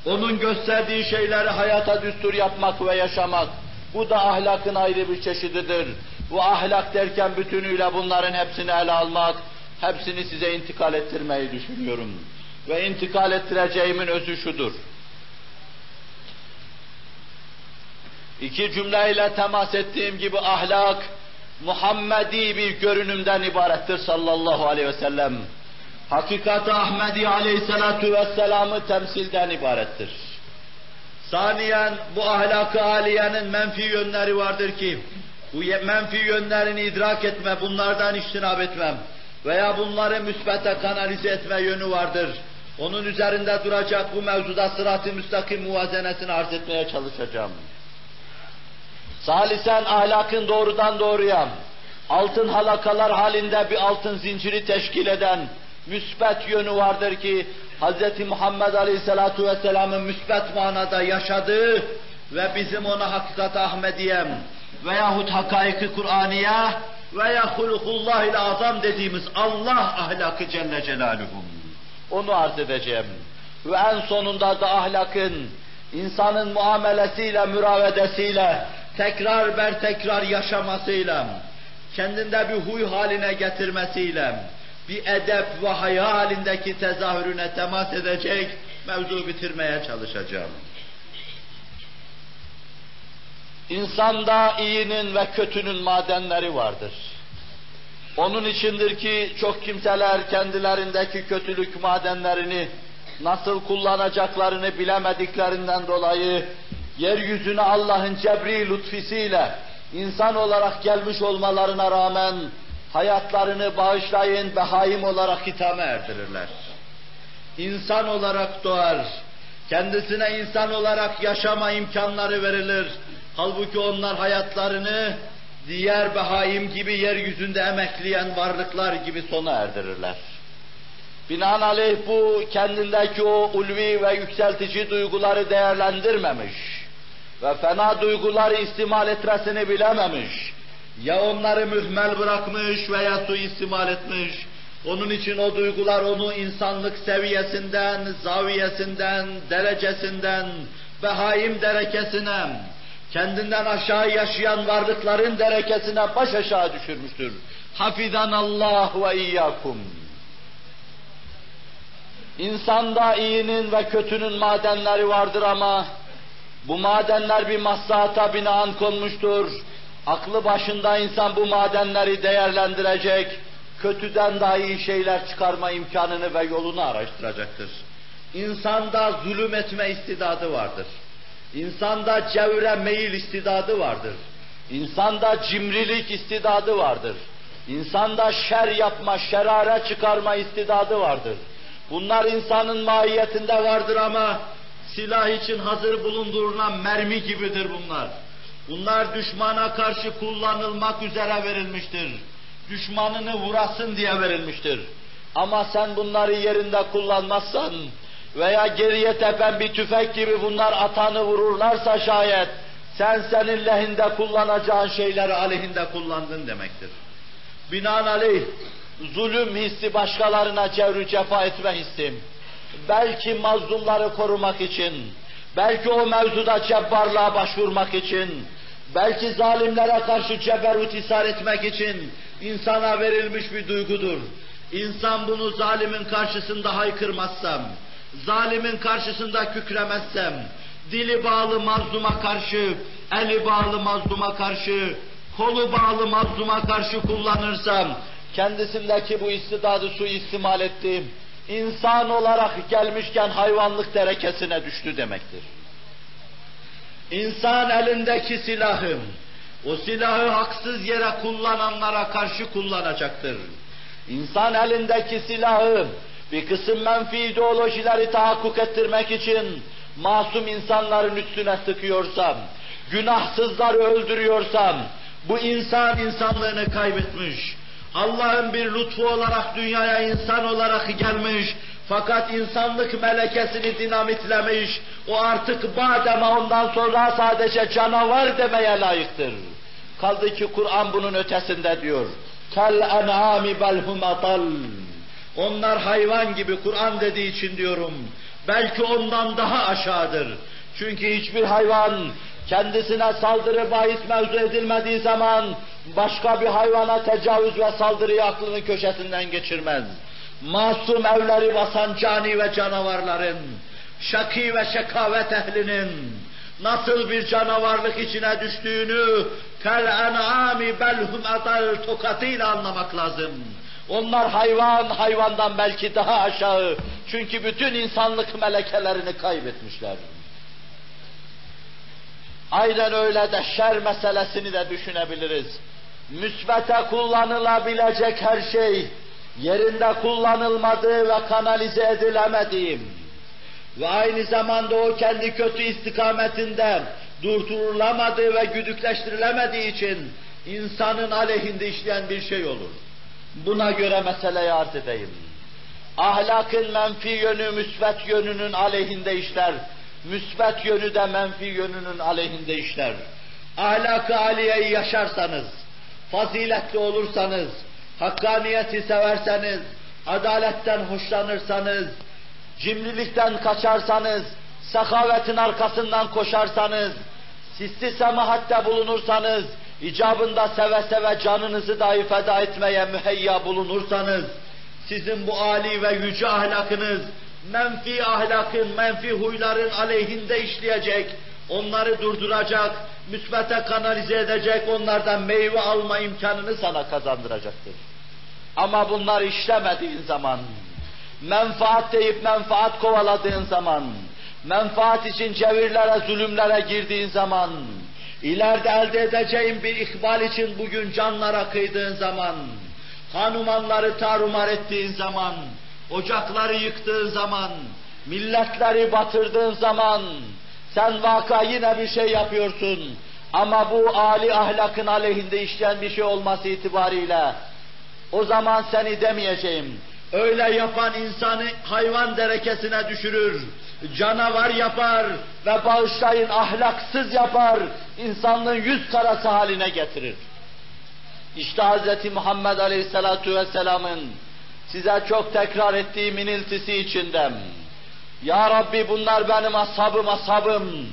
Onun gösterdiği şeyleri hayata düstur yapmak ve yaşamak. Bu da ahlakın ayrı bir çeşididir. Bu ahlak derken bütünüyle bunların hepsini ele almak, hepsini size intikal ettirmeyi düşünüyorum. Ve intikal ettireceğimin özü şudur. İki cümleyle temas ettiğim gibi ahlak, Muhammedi bir görünümden ibarettir sallallahu aleyhi ve sellem. Hakikat Ahmedi aleyhissalatu vesselam'ı temsilden ibarettir. Saniyen bu ahlak-ı aliyenin menfi yönleri vardır ki, bu menfi yönlerini idrak etme, bunlardan iştinab etmem veya bunları müsbete kanalize etme yönü vardır. Onun üzerinde duracak bu mevzuda sırat-ı müstakim muvazenesini arz etmeye çalışacağım. Salisen ahlakın doğrudan doğruya altın halakalar halinde bir altın zinciri teşkil eden müsbet yönü vardır ki Hz. Muhammed Aleyhisselatu Vesselam'ın müsbet manada yaşadığı ve bizim ona hakikat Ahmediyem veyahut hakaiki Kur'aniye veya hulukullahil azam dediğimiz Allah ahlakı Celle Celaluhu. Onu arz edeceğim. Ve en sonunda da ahlakın insanın muamelesiyle, müravedesiyle, tekrar ber tekrar yaşamasıyla, kendinde bir huy haline getirmesiyle, bir edep ve haya halindeki tezahürüne temas edecek mevzu bitirmeye çalışacağım. İnsanda iyinin ve kötünün madenleri vardır. Onun içindir ki çok kimseler kendilerindeki kötülük madenlerini nasıl kullanacaklarını bilemediklerinden dolayı yeryüzüne Allah'ın cebri lütfisiyle insan olarak gelmiş olmalarına rağmen hayatlarını bağışlayın behaim olarak hitame erdirirler. İnsan olarak doğar, kendisine insan olarak yaşama imkanları verilir. Halbuki onlar hayatlarını diğer behaim gibi yeryüzünde emekleyen varlıklar gibi sona erdirirler. Binaenaleyh bu kendindeki o ulvi ve yükseltici duyguları değerlendirmemiş ve fena duyguları istimal etmesini bilememiş. Ya onları mühmel bırakmış veya suistimal etmiş. Onun için o duygular onu insanlık seviyesinden, zaviyesinden, derecesinden, behaim derekesine, kendinden aşağı yaşayan varlıkların derekesine baş aşağı düşürmüştür. Hafizan Allah ve iyyakum. İnsanda iyinin ve kötünün madenleri vardır ama bu madenler bir maslahata binaen konmuştur. Aklı başında insan bu madenleri değerlendirecek, kötüden daha iyi şeyler çıkarma imkanını ve yolunu araştıracaktır. İnsanda zulüm etme istidadı vardır. İnsanda cevre meyil istidadı vardır. İnsanda cimrilik istidadı vardır. İnsanda şer yapma, şerare çıkarma istidadı vardır. Bunlar insanın mahiyetinde vardır ama silah için hazır bulundurulan mermi gibidir bunlar. Bunlar düşmana karşı kullanılmak üzere verilmiştir. Düşmanını vurasın diye verilmiştir. Ama sen bunları yerinde kullanmazsan veya geriye tepen bir tüfek gibi bunlar atanı vururlarsa şayet sen senin lehinde kullanacağın şeyleri aleyhinde kullandın demektir. Binaenaleyh zulüm hissi başkalarına cevru cefa etme hissim. Belki mazlumları korumak için, belki o mevzuda cebbarlığa başvurmak için, belki zalimlere karşı ceberut isar etmek için insana verilmiş bir duygudur. İnsan bunu zalimin karşısında haykırmazsam, zalimin karşısında kükremezsem, dili bağlı mazluma karşı, eli bağlı mazluma karşı, kolu bağlı mazluma karşı kullanırsam, kendisindeki bu istidadı suistimal ettim. İnsan olarak gelmişken hayvanlık derekesine düştü demektir. İnsan elindeki silahı, o silahı haksız yere kullananlara karşı kullanacaktır. İnsan elindeki silahı bir kısım menfi ideolojileri tahakkuk ettirmek için masum insanların üstüne sıkıyorsam, günahsızları öldürüyorsam, bu insan insanlığını kaybetmiş. Allah'ın bir lütfu olarak dünyaya insan olarak gelmiş. Fakat insanlık melekesini dinamitlemiş. O artık badema ondan sonra sadece canavar demeye layıktır. Kaldı ki Kur'an bunun ötesinde diyor. Kel en'ami belhum atal. Onlar hayvan gibi Kur'an dediği için diyorum. Belki ondan daha aşağıdır. Çünkü hiçbir hayvan kendisine saldırı bahis mevzu edilmediği zaman başka bir hayvana tecavüz ve saldırıyı aklının köşesinden geçirmez. Masum evleri basan cani ve canavarların, şaki ve şekavet ehlinin nasıl bir canavarlık içine düştüğünü kel en'ami belhum atal tokatıyla anlamak lazım. Onlar hayvan, hayvandan belki daha aşağı. Çünkü bütün insanlık melekelerini kaybetmişler. Aynen öyle de şer meselesini de düşünebiliriz. Müsbete kullanılabilecek her şey, yerinde kullanılmadığı ve kanalize edilemediğim ve aynı zamanda o kendi kötü istikametinde durdurulamadığı ve güdükleştirilemediği için insanın aleyhinde işleyen bir şey olur. Buna göre meseleyi arz edeyim. Ahlakın menfi yönü müsbet yönünün aleyhinde işler. Müsbet yönü de menfi yönünün aleyhinde işler. Ahlak-ı aliyeyi yaşarsanız, faziletli olursanız, hakkaniyeti severseniz, adaletten hoşlanırsanız, cimrilikten kaçarsanız, sakavetin arkasından koşarsanız, sisli semahatte bulunursanız, icabında seve seve canınızı dahi feda etmeye müheyya bulunursanız, sizin bu âli ve yüce ahlakınız, menfi ahlakın, menfi huyların aleyhinde işleyecek, onları durduracak, müsbete kanalize edecek, onlardan meyve alma imkanını sana kazandıracaktır. Ama bunlar işlemediğin zaman, menfaat deyip menfaat kovaladığın zaman, menfaat için cevirlere, zulümlere girdiğin zaman, ileride elde edeceğin bir ikbal için bugün canlara kıydığın zaman, hanumanları tarumar ettiğin zaman, ocakları yıktığın zaman, milletleri batırdığın zaman, sen vaka yine bir şey yapıyorsun. Ama bu âli ahlakın aleyhinde işleyen bir şey olması itibariyle, o zaman seni demeyeceğim. Öyle yapan insanı hayvan derekesine düşürür, canavar yapar ve bağışlayın ahlaksız yapar, insanlığın yüz karası haline getirir. İşte Hz. Muhammed Aleyhisselatu Vesselam'ın size çok tekrar ettiğim iniltisi içindem. Ya Rabbi bunlar benim ashabım ashabım.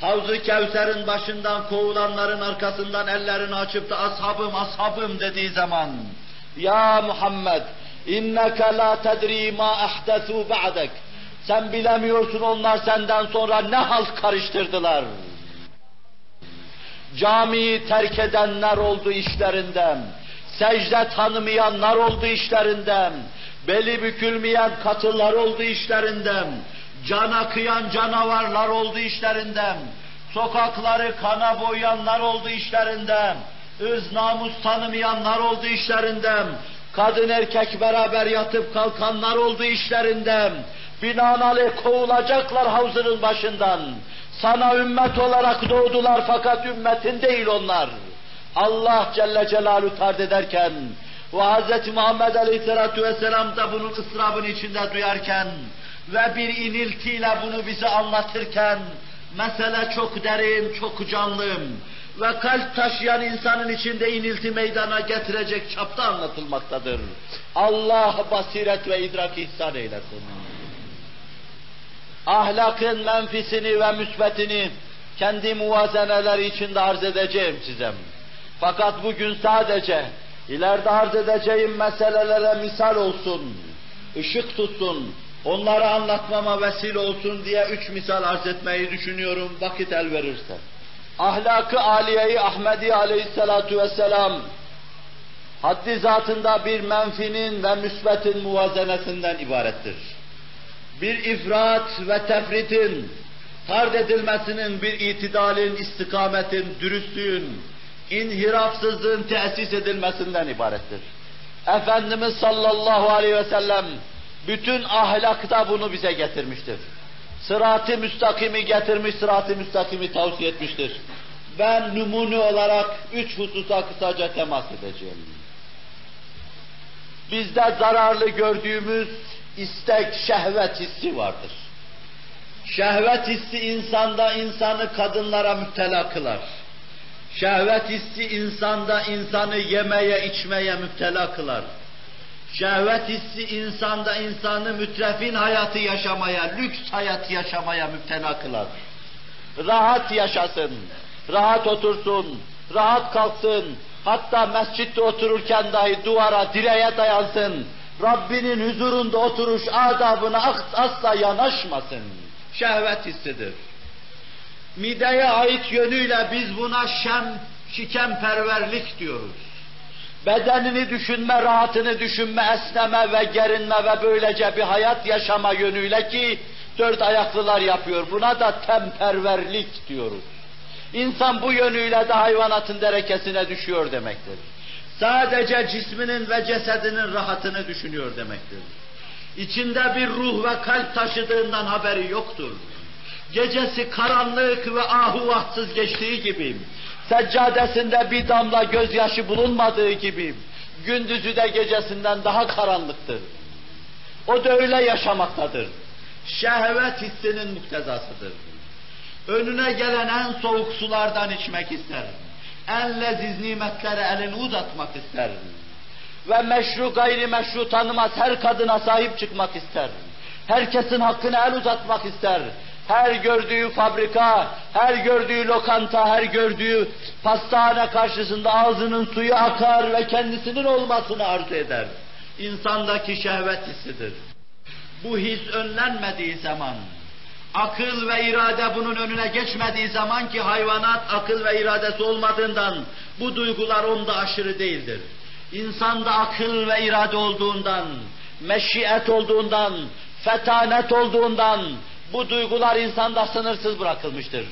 Havzu Kevser'in başından kovulanların arkasından ellerini açıp da ashabım ashabım dediği zaman Ya Muhammed inneke la tedri ma ahdesu ba'dek sen bilemiyorsun onlar senden sonra ne halt karıştırdılar. Camiyi terk edenler oldu işlerinden. Secde tanımayanlar oldu işlerinden. Beli bükülmeyen katılar oldu işlerinden. Cana kıyan canavarlar oldu işlerinden. Sokakları kana boyayanlar oldu işlerinden. Öz namus tanımayanlar oldu işlerinden. Kadın erkek beraber yatıp kalkanlar oldu işlerinden. Binaenaleyh kovulacaklar havzının başından. Sana ümmet olarak doğdular fakat ümmetin değil onlar. Allah Celle Celaluhu tard ederken ve Hz. Muhammed Aleyhisselatü Vesselam da bunun ıstırabını içinde duyarken ve bir iniltiyle bunu bize anlatırken mesele çok derin, çok canlı ve kalp taşıyan insanın içinde inilti meydana getirecek çapta anlatılmaktadır. Allah basiret ve idrak ihsan eylesin. ahlakın menfisini ve müsbetini kendi muvazeneleri içinde arz edeceğim size. Fakat bugün sadece ileride arz edeceğim meselelere misal olsun, ışık tutsun, onları anlatmama vesile olsun diye üç misal arz etmeyi düşünüyorum vakit el verirse. Ahlakı Aliye-i Ahmedi aleyhissalatu vesselam haddi zatında bir menfinin ve müsbetin muvazenesinden ibarettir. Bir ifrat ve tefritin, tard edilmesinin, bir itidalin, istikametin, dürüstlüğün, inhirafsızlığın tesis edilmesinden ibarettir. Efendimiz sallallahu aleyhi ve sellem bütün ahlakta bunu bize getirmiştir. Sırat-ı müstakimi getirmiş, sırat-ı müstakimi tavsiye etmiştir. Ben numune olarak üç hususa kısaca temas edeceğim. Bizde zararlı gördüğümüz istek, şehvet hissi vardır. Şehvet hissi insanda insanı kadınlara müptela kılar. Şehvet hissi insanda insanı yemeye, içmeye müptela kılar. Şehvet hissi insanda insanı mütrefin hayatı yaşamaya, lüks hayat yaşamaya müptela kılar. Rahat yaşasın, rahat otursun, rahat kalksın, hatta mescitte otururken dahi duvara, direğe dayansın, Rabbinin huzurunda oturuş adabına asla yanaşmasın. Şehvet hissidir. Mideye ait yönüyle biz buna şem, şikemperverlik diyoruz. Bedenini düşünme, rahatını düşünme, esneme ve gerinme ve böylece bir hayat yaşama yönüyle ki dört ayaklılar yapıyor. Buna da temperverlik diyoruz. İnsan bu yönüyle de hayvanatın derekesine düşüyor demektir. Sadece cisminin ve cesedinin rahatını düşünüyor demektir. İçinde bir ruh ve kalp taşıdığından haberi yoktur. Gecesi karanlık ve ahuvahtsız geçtiği gibi, seccadesinde bir damla gözyaşı bulunmadığı gibi, gündüzü de gecesinden daha karanlıktır. O da öyle yaşamaktadır. Şehvet hissinin muktezasıdır. Önüne gelen en soğuk sulardan içmek ister. En leziz nimetlere elini uzatmak ister. Ve meşru gayri meşru tanımaz her kadına sahip çıkmak ister. Herkesin hakkını el uzatmak ister. Her gördüğü fabrika, her gördüğü lokanta, her gördüğü pastane karşısında ağzının suyu akar ve kendisinin olmasını arzu eder. İnsandaki şehvet hissidir. Bu his önlenmediği zaman, akıl ve irade bunun önüne geçmediği zaman ki hayvanat akıl ve iradesi olmadığından bu duygular onda aşırı değildir. İnsanda akıl ve irade olduğundan, meşiyet olduğundan, fetanet olduğundan bu duygular insanda sınırsız bırakılmıştır.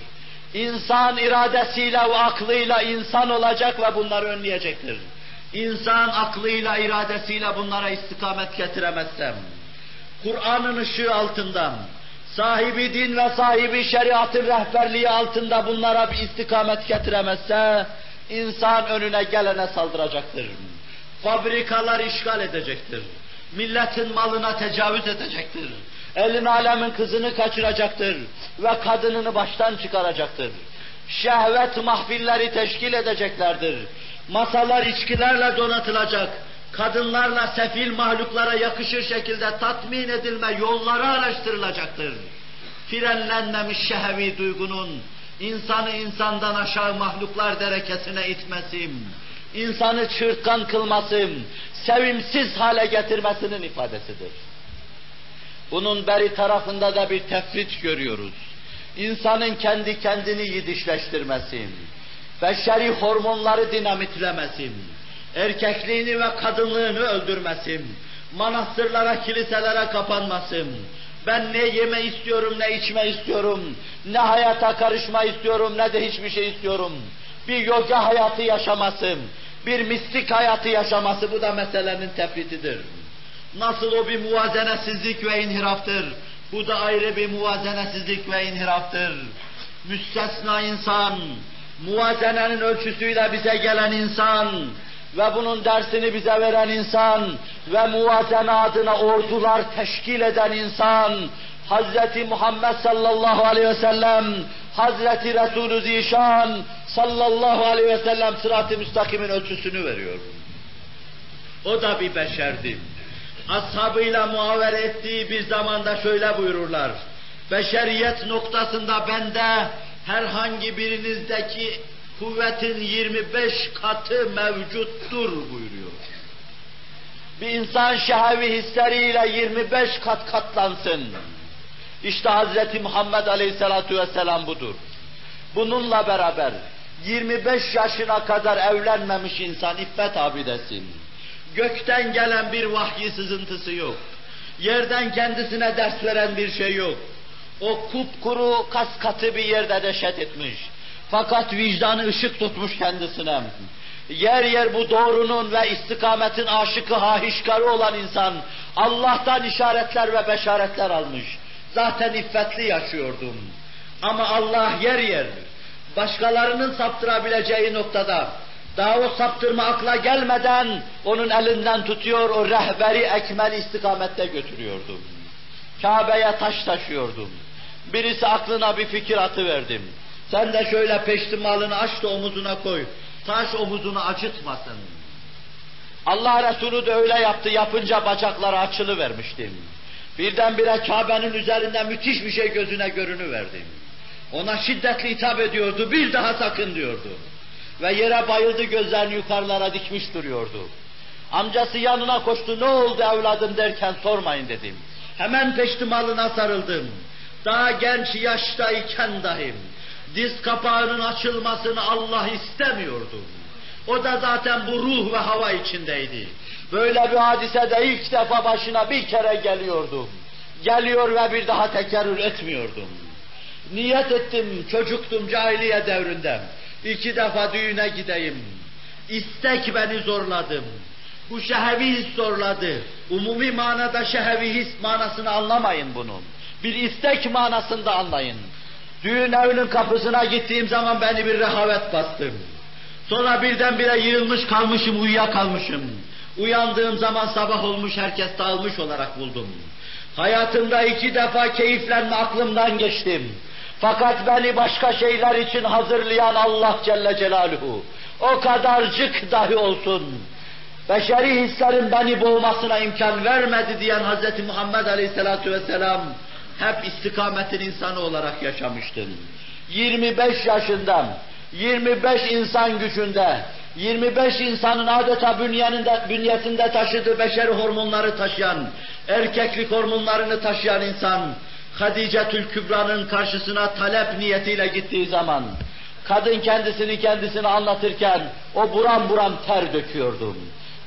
İnsan iradesiyle ve aklıyla insan olacak ve bunları önleyecektir. İnsan aklıyla, iradesiyle bunlara istikamet getiremezsem, Kur'an'ın ışığı altında, sahibi din ve sahibi şeriatın rehberliği altında bunlara bir istikamet getiremezse, insan önüne gelene saldıracaktır. Fabrikalar işgal edecektir. Milletin malına tecavüz edecektir. Elin alemin kızını kaçıracaktır ve kadınını baştan çıkaracaktır. Şehvet mahfilleri teşkil edeceklerdir. Masalar içkilerle donatılacak. Kadınlarla sefil mahluklara yakışır şekilde tatmin edilme yolları araştırılacaktır. Frenlenmemiş şehvi duygunun insanı insandan aşağı mahluklar derekesine itmesi, insanı çırtkan kılması, sevimsiz hale getirmesinin ifadesidir. Bunun beri tarafında da bir tefrit görüyoruz. İnsanın kendi kendini yidişleştirmesi, beşeri hormonları dinamitlemesi, erkekliğini ve kadınlığını öldürmesi, manastırlara, kiliselere kapanması, ben ne yeme istiyorum, ne içme istiyorum, ne hayata karışma istiyorum, ne de hiçbir şey istiyorum. Bir yoga hayatı yaşaması, bir mistik hayatı yaşaması bu da meselenin tefritidir. Nasıl o bir muvazenesizlik ve inhiraftır. Bu da ayrı bir muvazenesizlik ve inhiraftır. Müstesna insan, muvazenenin ölçüsüyle bize gelen insan ve bunun dersini bize veren insan ve muvazene adına ordular teşkil eden insan, Hazreti Muhammed sallallahu aleyhi ve sellem, Hazreti Resulü Zişan sallallahu aleyhi ve sellem sırat-ı müstakimin ölçüsünü veriyor. O da bir beşerdi ashabıyla muhavere ettiği bir zamanda şöyle buyururlar. beşeriyet noktasında bende herhangi birinizdeki kuvvetin 25 katı mevcuttur buyuruyor. Bir insan şehevi hisleriyle 25 kat katlansın. İşte Hz. Muhammed Aleyhisselatü Vesselam budur. Bununla beraber 25 yaşına kadar evlenmemiş insan iffet abidesin. Gökten gelen bir vahyi sızıntısı yok. Yerden kendisine ders veren bir şey yok. O kupkuru kas katı bir yerde deşet etmiş. Fakat vicdanı ışık tutmuş kendisine. Yer yer bu doğrunun ve istikametin aşıkı hahişkarı olan insan Allah'tan işaretler ve beşaretler almış. Zaten iffetli yaşıyordum. Ama Allah yer yer başkalarının saptırabileceği noktada daha o saptırma akla gelmeden onun elinden tutuyor, o rehberi ekmel istikamette götürüyordum. Kabe'ye taş taşıyordum. Birisi aklına bir fikir atıverdim. Sen de şöyle peştimalını aç da omuzuna koy. Taş omuzunu acıtmasın. Allah Resulü de öyle yaptı. Yapınca bacakları açılı vermiştim. Birdenbire Kabe'nin üzerinde müthiş bir şey gözüne görünüverdi. Ona şiddetli hitap ediyordu. Bir daha sakın diyordu. Ve yere bayıldı gözlerini yukarılara dikmiş duruyordu. Amcası yanına koştu. Ne oldu evladım derken sormayın dedim. Hemen peştimalına sarıldım. Daha genç yaştayken dahim diz kapağının açılmasını Allah istemiyordu. O da zaten bu ruh ve hava içindeydi. Böyle bir hadise de ilk defa başına bir kere geliyordu. Geliyor ve bir daha tekerrür etmiyordum. Niyet ettim, çocuktum cahiliye devrinde. İki defa düğüne gideyim. İstek beni zorladım. Bu şehevi his zorladı. Umumi manada şehevi his manasını anlamayın bunun. Bir istek manasında anlayın. Düğün evinin kapısına gittiğim zaman beni bir rehavet bastı. Sonra birdenbire yığılmış kalmışım, uyuyakalmışım. Uyandığım zaman sabah olmuş, herkes dağılmış olarak buldum. Hayatımda iki defa keyiflenme aklımdan geçtim. Fakat beni başka şeyler için hazırlayan Allah Celle Celaluhu, o kadarcık dahi olsun, beşeri hislerin beni boğmasına imkan vermedi diyen Hz. Muhammed Aleyhisselatü Vesselam, hep istikametin insanı olarak yaşamıştın. 25 yaşında, 25 insan gücünde, 25 insanın adeta bünyeninde, bünyesinde taşıdığı beşeri hormonları taşıyan, erkeklik hormonlarını taşıyan insan, Hadicetül Kübra'nın karşısına talep niyetiyle gittiği zaman, kadın kendisini kendisine anlatırken o buram buram ter döküyordu.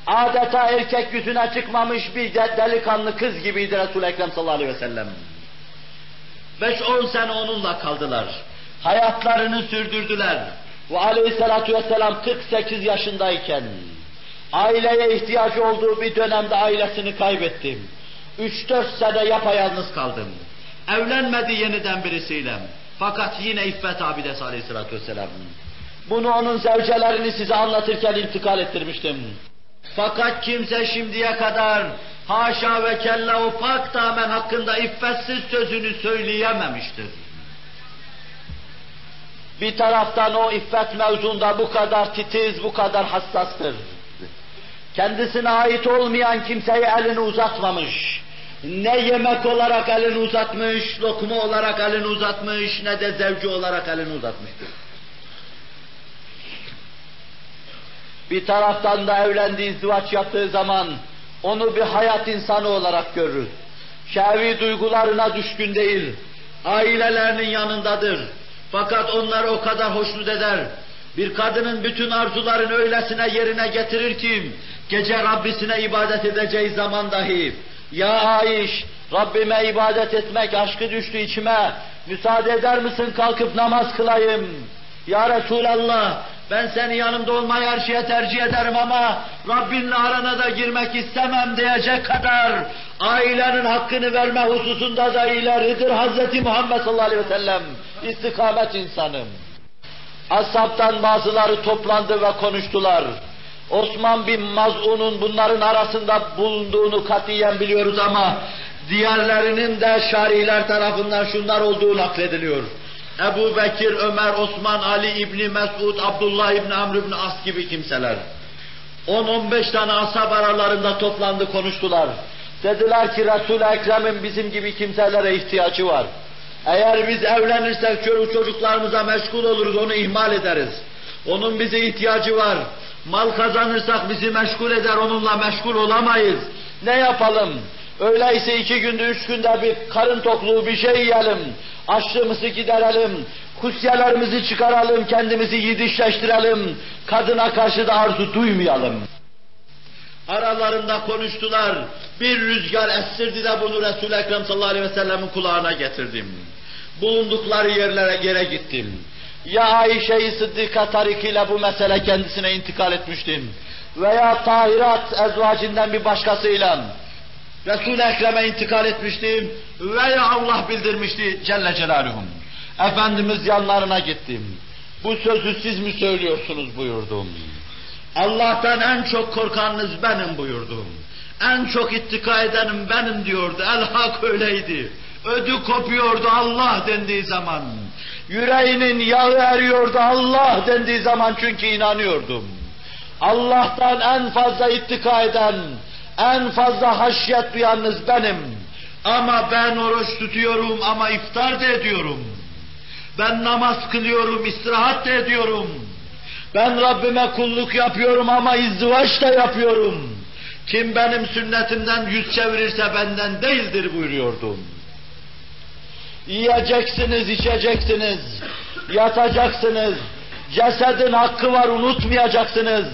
Adeta erkek yüzüne çıkmamış bir delikanlı kız gibiydi Resul-i Ekrem sallallahu aleyhi ve sellem. Beş on sene onunla kaldılar. Hayatlarını sürdürdüler. Ve aleyhissalatu vesselam 48 yaşındayken aileye ihtiyacı olduğu bir dönemde ailesini kaybettim. 3-4 sene yapayalnız kaldım. Evlenmedi yeniden birisiyle. Fakat yine İffet abidesi aleyhissalatü vesselam. Bunu onun zevcelerini size anlatırken intikal ettirmiştim. Fakat kimse şimdiye kadar haşa ve kella o pak damen hakkında iffetsiz sözünü söyleyememiştir. Bir taraftan o iffet mevzunda bu kadar titiz, bu kadar hassastır. Kendisine ait olmayan kimseye elini uzatmamış. Ne yemek olarak elini uzatmış, lokma olarak elini uzatmış, ne de zevci olarak elini uzatmıştır. Bir taraftan da evlendiği izdivaç yaptığı zaman onu bir hayat insanı olarak görür. Şehvi duygularına düşkün değil, ailelerinin yanındadır. Fakat onları o kadar hoşnut eder. Bir kadının bütün arzularını öylesine yerine getirir ki, gece Rabbisine ibadet edeceği zaman dahi, ya Aiş, Rabbime ibadet etmek aşkı düştü içime, müsaade eder misin kalkıp namaz kılayım? Ya Resulallah, ben seni yanımda olmayı her şeye tercih ederim ama Rabbinle arana da girmek istemem diyecek kadar ailenin hakkını verme hususunda da ileridir Hz. Muhammed sallallahu aleyhi ve sellem. İstikamet insanım. Ashabtan bazıları toplandı ve konuştular. Osman bin Maz'un'un bunların arasında bulunduğunu katiyen biliyoruz ama diğerlerinin de şariler tarafından şunlar olduğu naklediliyor. Ebu Bekir, Ömer, Osman, Ali İbni Mesud, Abdullah İbni Amr İbni As gibi kimseler. 10-15 tane ashab aralarında toplandı konuştular. Dediler ki Resul-i Ekrem'in bizim gibi kimselere ihtiyacı var. Eğer biz evlenirsek çocuk çocuklarımıza meşgul oluruz, onu ihmal ederiz. Onun bize ihtiyacı var. Mal kazanırsak bizi meşgul eder, onunla meşgul olamayız. Ne yapalım? Öyleyse iki günde, üç günde bir karın tokluğu bir şey yiyelim. Açlığımızı giderelim. Kusyelerimizi çıkaralım, kendimizi yidişleştirelim. Kadına karşı da arzu duymayalım. Aralarında konuştular. Bir rüzgar estirdi de bunu Resul-i Ekrem sallallahu aleyhi ve sellemin kulağına getirdim. Bulundukları yerlere yere gittim. Ya Ayşe-i Sıddika tarikiyle bu mesele kendisine intikal etmiştim. Veya Tahirat ezvacinden bir başkasıyla Resul-i Ekrem'e intikal etmiştim. Veya Allah bildirmişti Celle Celaluhum. Efendimiz yanlarına gittim. Bu sözü siz mi söylüyorsunuz buyurdum. Allah'tan en çok korkanınız benim buyurdum. En çok ittika edenim benim diyordu. El hak öyleydi. Ödü kopuyordu Allah dendiği zaman. Yüreğinin yağı eriyordu Allah dendiği zaman çünkü inanıyordum. Allah'tan en fazla ittika eden, en fazla haşyet duyanınız benim. Ama ben oruç tutuyorum ama iftar da ediyorum. Ben namaz kılıyorum, istirahat da ediyorum. Ben Rabbime kulluk yapıyorum ama izdivaç da yapıyorum. Kim benim sünnetimden yüz çevirirse benden değildir buyuruyordum. Yiyeceksiniz, içeceksiniz, yatacaksınız. Cesedin hakkı var unutmayacaksınız.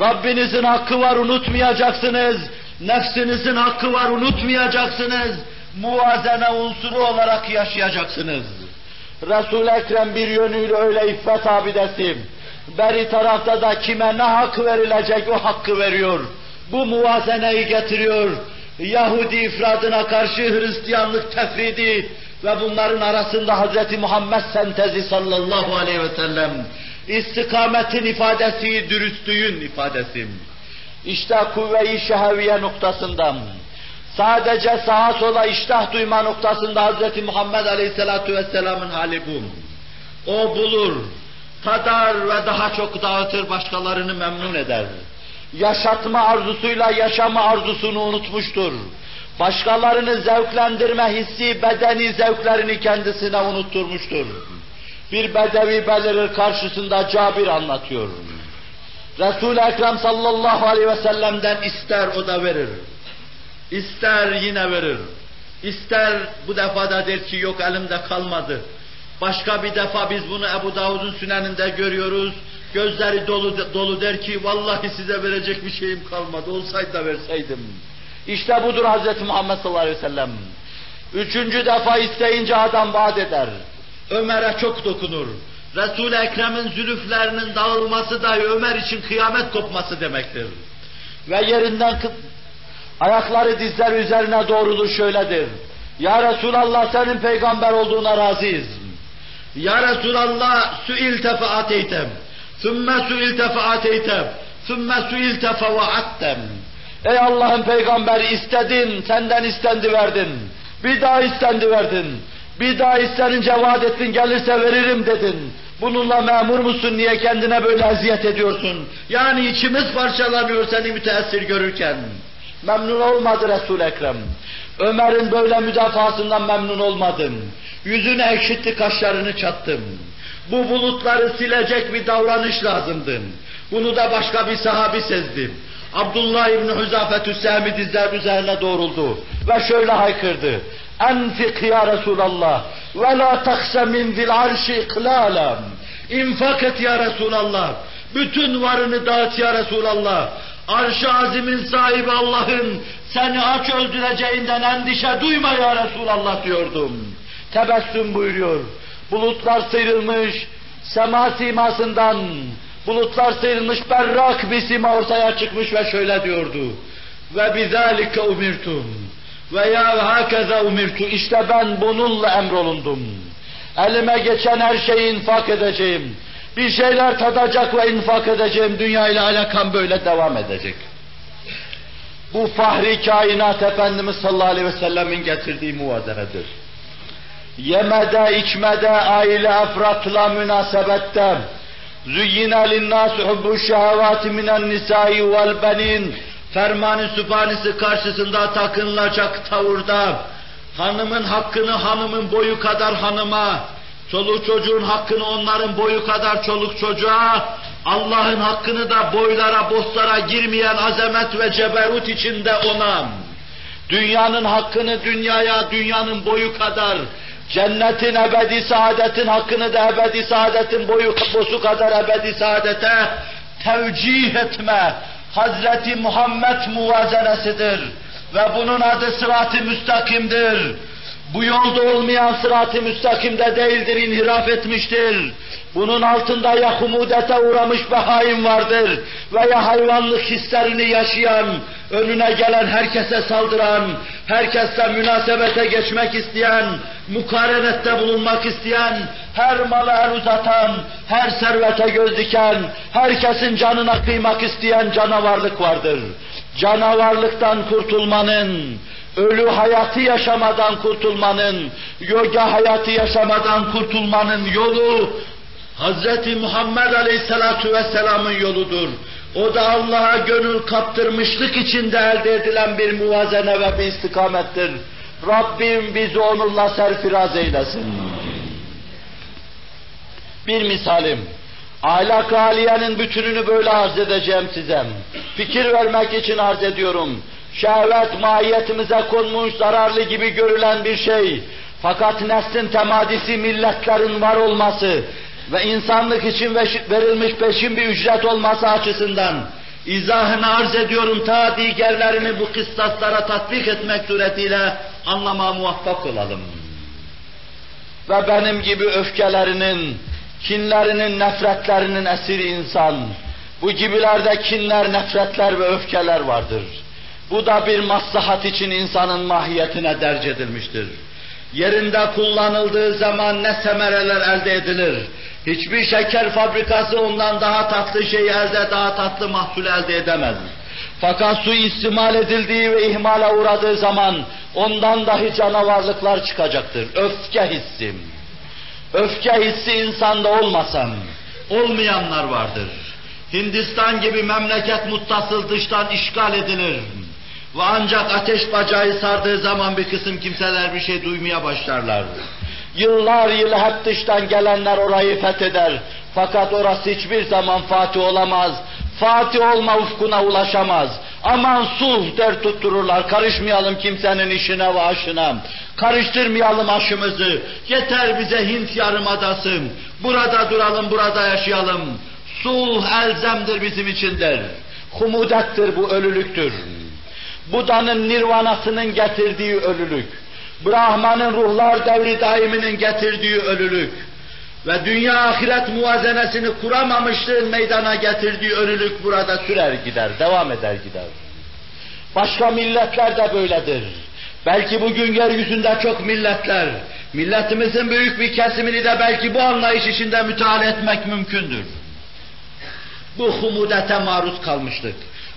Rabbinizin hakkı var unutmayacaksınız. Nefsinizin hakkı var unutmayacaksınız. Muvazene unsuru olarak yaşayacaksınız. Resul-i Ekrem bir yönüyle öyle iffet abidesi. Beri tarafta da kime ne hak verilecek o hakkı veriyor. Bu muvazeneyi getiriyor. Yahudi ifradına karşı Hristiyanlık tefridi ve bunların arasında Hz. Muhammed sentezi sallallahu aleyhi ve sellem istikametin ifadesi, dürüstlüğün ifadesi. İşte kuvve-i şeheviye noktasından sadece sağa sola iştah duyma noktasında Hz. Muhammed aleyhissalatu vesselamın hali bu. O bulur, tadar ve daha çok dağıtır, başkalarını memnun eder. Yaşatma arzusuyla yaşama arzusunu unutmuştur. Başkalarını zevklendirme hissi, bedeni zevklerini kendisine unutturmuştur. Bir bedevi belirir karşısında Cabir anlatıyor. Resul-i Ekrem sallallahu aleyhi ve sellem'den ister o da verir. İster yine verir. İster bu defa da der ki yok elimde kalmadı. Başka bir defa biz bunu Ebu Davud'un süneninde görüyoruz. Gözleri dolu dolu der ki vallahi size verecek bir şeyim kalmadı. Olsaydı da verseydim. İşte budur Hz. Muhammed sallallahu aleyhi ve sellem. Üçüncü defa isteyince adam vaat eder. Ömer'e çok dokunur. Resul-i Ekrem'in zülüflerinin dağılması dahi Ömer için kıyamet kopması demektir. Ve yerinden ayakları dizler üzerine doğrulur şöyledir. Ya Resulallah senin peygamber olduğuna razıyız. Ya Resulallah suilte fe ateytem. Sümme suilte fe ateytem. Sümme suilte fe vaattem. Ey Allah'ın peygamberi istedin, senden istendi verdin. Bir daha istendi verdin. Bir daha istenince vaat ettin, gelirse veririm dedin. Bununla memur musun, niye kendine böyle eziyet ediyorsun? Yani içimiz parçalanıyor seni müteessir görürken. Memnun olmadı resul Ekrem. Ömer'in böyle müdafasından memnun olmadım. Yüzünü ekşitti, kaşlarını çattım. Bu bulutları silecek bir davranış lazımdı. Bunu da başka bir sahabi sezdi. Abdullah İbni Hüzafetü Sehmi dizler üzerine doğruldu ve şöyle haykırdı. Enfik ya Resulallah ve la takse min zil arşi iklâlem. İnfak et ya Resulallah. Bütün varını dağıt ya Resulallah. Arş-ı azimin sahibi Allah'ın seni aç öldüreceğinden endişe duyma ya Resulallah diyordum. Tebessüm buyuruyor. Bulutlar sıyrılmış, sema simasından bulutlar sıyrılmış berrak bir sima ortaya çıkmış ve şöyle diyordu. Ve bizalike umirtum. Ve ya hakeza umirtu. İşte ben bununla emrolundum. Elime geçen her şeyi infak edeceğim. Bir şeyler tadacak ve infak edeceğim. Dünya ile alakam böyle devam edecek. Bu fahri kainat Efendimiz sallallahu aleyhi ve sellemin getirdiği muvazenedir. Yemede, içmede, aile efratla münasebette, züyyine linnâsü hubbu şehevâti minen nisâi vel benin, fermanı sübhanesi karşısında takınılacak tavırda, hanımın hakkını hanımın boyu kadar hanıma, çoluk çocuğun hakkını onların boyu kadar çoluk çocuğa, Allah'ın hakkını da boylara, bostlara girmeyen azamet ve ceberut içinde ona, dünyanın hakkını dünyaya, dünyanın boyu kadar, cennetin ebedi saadetin hakkını da ebedi saadetin boyu bosu kadar ebedi saadete tevcih etme, Hazreti Muhammed muvazenesidir. Ve bunun adı sırat-ı müstakimdir. Bu yolda olmayan sırat-ı müstakimde değildir, inhiraf etmiştir. Bunun altında ya humudete uğramış behaim vardır veya hayvanlık hislerini yaşayan, önüne gelen herkese saldıran, herkesle münasebete geçmek isteyen, mukarenette bulunmak isteyen, her mala el uzatan, her servete göz diken, herkesin canına kıymak isteyen canavarlık vardır. Canavarlıktan kurtulmanın, ölü hayatı yaşamadan kurtulmanın, yoga hayatı yaşamadan kurtulmanın yolu Hz. Muhammed Aleyhisselatu Vesselam'ın yoludur. O da Allah'a gönül kaptırmışlık içinde elde edilen bir muvazene ve bir istikamettir. Rabbim bizi onunla serfiraz eylesin. Bir misalim, ahlak aliyenin bütününü böyle arz edeceğim size. Fikir vermek için arz ediyorum. Şehvet mahiyetimize konmuş zararlı gibi görülen bir şey. Fakat neslin temadisi milletlerin var olması ve insanlık için verilmiş peşin bir ücret olması açısından izahını arz ediyorum ta diğerlerini bu kıstaslara tatbik etmek suretiyle anlama muvaffak olalım. Ve benim gibi öfkelerinin, kinlerinin, nefretlerinin esiri insan, bu gibilerde kinler, nefretler ve öfkeler vardır. Bu da bir maslahat için insanın mahiyetine derc edilmiştir. Yerinde kullanıldığı zaman ne semereler elde edilir. Hiçbir şeker fabrikası ondan daha tatlı şey elde, daha tatlı mahsul elde edemez. Fakat su istimal edildiği ve ihmale uğradığı zaman ondan dahi canavarlıklar çıkacaktır. Öfke hissi. Öfke hissi insanda olmasam, olmayanlar vardır. Hindistan gibi memleket muttasıl dıştan işgal edilir. Ve ancak ateş bacağı sardığı zaman bir kısım kimseler bir şey duymaya başlarlar. Yıllar yıl hep dıştan gelenler orayı fetheder. Fakat orası hiçbir zaman Fatih olamaz. Fatih olma ufkuna ulaşamaz. Aman sulh der tuttururlar. Karışmayalım kimsenin işine ve aşına. Karıştırmayalım aşımızı. Yeter bize Hint yarımadası. Burada duralım, burada yaşayalım. Sulh elzemdir bizim için der. Humudettir bu ölülüktür. Buda'nın nirvanasının getirdiği ölülük. Brahman'ın ruhlar devri daiminin getirdiği ölülük ve dünya ahiret muvazenesini kuramamışlığın meydana getirdiği ölülük burada sürer gider, devam eder gider. Başka milletler de böyledir. Belki bugün yeryüzünde çok milletler, milletimizin büyük bir kesimini de belki bu anlayış içinde müteala etmek mümkündür. Bu humudete maruz kalmıştık.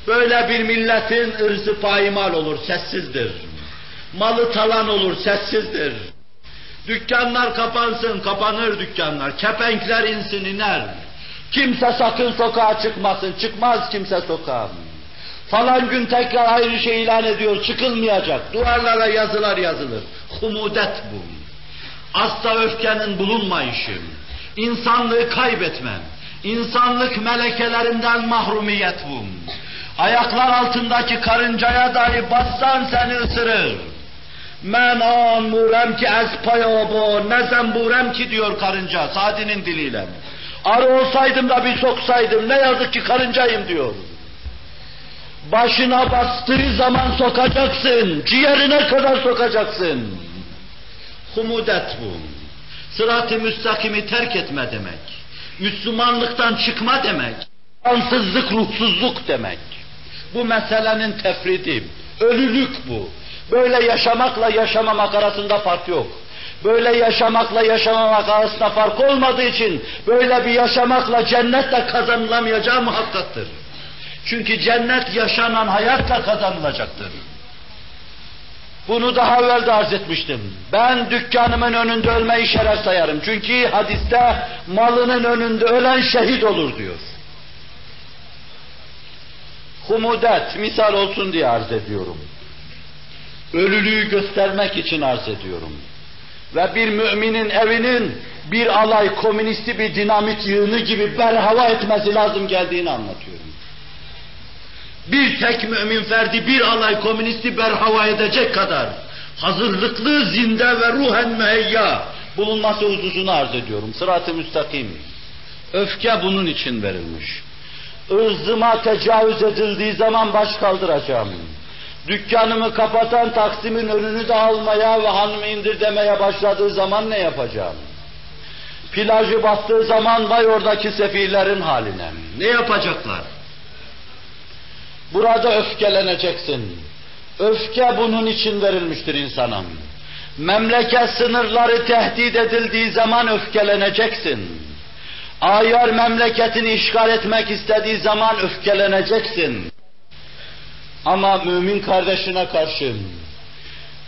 Böyle bir milletin ırzı paymal olur, sessizdir. Malı talan olur, sessizdir. Dükkanlar kapansın, kapanır dükkanlar. Kepenkler insin, iner. Kimse sakın sokağa çıkmasın, çıkmaz kimse sokağa. Falan gün tekrar ayrı şey ilan ediyor, çıkılmayacak. Duvarlara yazılar yazılır. Humudet bu. Asla öfkenin bulunmayışı. İnsanlığı kaybetmem. İnsanlık melekelerinden mahrumiyet bu. Ayaklar altındaki karıncaya dahi bassan seni ısırır. Men amurem ki ez payabo, ne zemburem ki diyor karınca Sadi'nin diliyle. Arı olsaydım da bir soksaydım, ne yazık ki karıncayım diyor. Başına bastığı zaman sokacaksın, ciğerine kadar sokacaksın. Humudet bu. Sırat-ı müstakimi terk etme demek. Müslümanlıktan çıkma demek. Ansızlık, ruhsuzluk demek. Bu meselenin tefridi, ölülük bu. Böyle yaşamakla yaşamamak arasında fark yok. Böyle yaşamakla yaşamamak arasında fark olmadığı için böyle bir yaşamakla cennetle kazanılamayacağı muhakkaktır. Çünkü cennet yaşanan hayatla kazanılacaktır. Bunu daha evvel de arz etmiştim. Ben dükkanımın önünde ölmeyi şeref sayarım. Çünkü hadiste malının önünde ölen şehit olur diyor. Humudet misal olsun diye arz ediyorum. ölülüğü göstermek için arz ediyorum. Ve bir müminin evinin bir alay komünisti bir dinamit yığını gibi berhava etmesi lazım geldiğini anlatıyorum. Bir tek mümin ferdi bir alay komünisti berhava edecek kadar hazırlıklı, zinde ve ruhen müheyya bulunması hususunu arz ediyorum. Sırat-ı müstakim. Öfke bunun için verilmiş. Irzıma tecavüz edildiği zaman baş kaldıracağım. Dükkanımı kapatan Taksim'in önünü de almaya ve hanımı indir demeye başladığı zaman ne yapacağım? Plajı bastığı zaman vay oradaki sefillerin haline. Ne yapacaklar? Burada öfkeleneceksin. Öfke bunun için verilmiştir insana. Memleket sınırları tehdit edildiği zaman öfkeleneceksin. Ayar memleketini işgal etmek istediği zaman öfkeleneceksin. Ama mümin kardeşine karşı,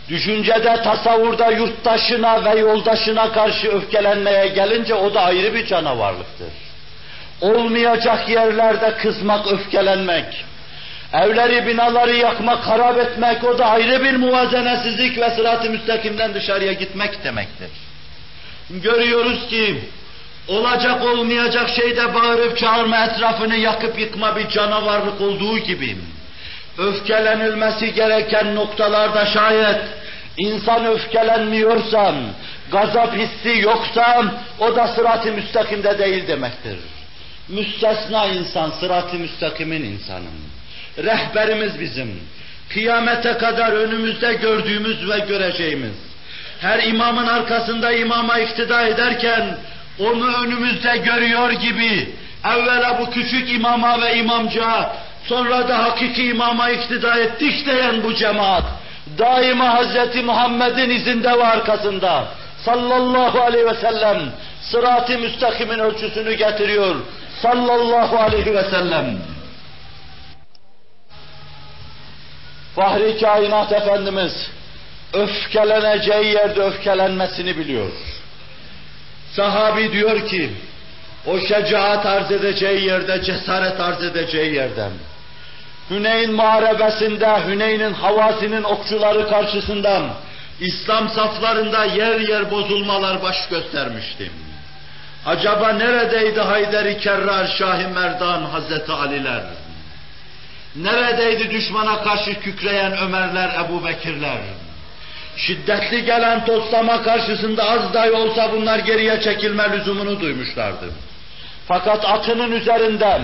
düşüncede, tasavvurda yurttaşına ve yoldaşına karşı öfkelenmeye gelince o da ayrı bir canavarlıktır. Olmayacak yerlerde kızmak, öfkelenmek, evleri, binaları yakmak, harap etmek o da ayrı bir muvazenesizlik ve sırat-ı müstakimden dışarıya gitmek demektir. Görüyoruz ki olacak olmayacak şeyde bağırıp çağırma etrafını yakıp yıkma bir canavarlık olduğu gibi öfkelenilmesi gereken noktalarda şayet insan öfkelenmiyorsa, gazap hissi yoksa o da sırat-ı müstakimde değil demektir. Müstesna insan, sırat-ı müstakimin insanı. Rehberimiz bizim. Kıyamete kadar önümüzde gördüğümüz ve göreceğimiz. Her imamın arkasında imama iktida ederken onu önümüzde görüyor gibi evvela bu küçük imama ve imamcığa sonra da hakiki imama iktida ettik diyen bu cemaat daima Hz. Muhammed'in izinde ve arkasında sallallahu aleyhi ve sellem sırat-ı müstakimin ölçüsünü getiriyor sallallahu aleyhi ve sellem. Fahri kainat Efendimiz öfkeleneceği yerde öfkelenmesini biliyor. Sahabi diyor ki, o şecaat arz edeceği yerde, cesaret arz edeceği yerden, Hüneyn muharebesinde, Hüneyn'in havasinin okçuları karşısından, İslam saflarında yer yer bozulmalar baş göstermiştim. Acaba neredeydi Hayderi Kerrar, Şahi Merdan, Hazreti Aliler? Neredeydi düşmana karşı kükreyen Ömerler, Ebu Bekirler? Şiddetli gelen toslama karşısında az dahi olsa bunlar geriye çekilme lüzumunu duymuşlardı. Fakat atının üzerinden,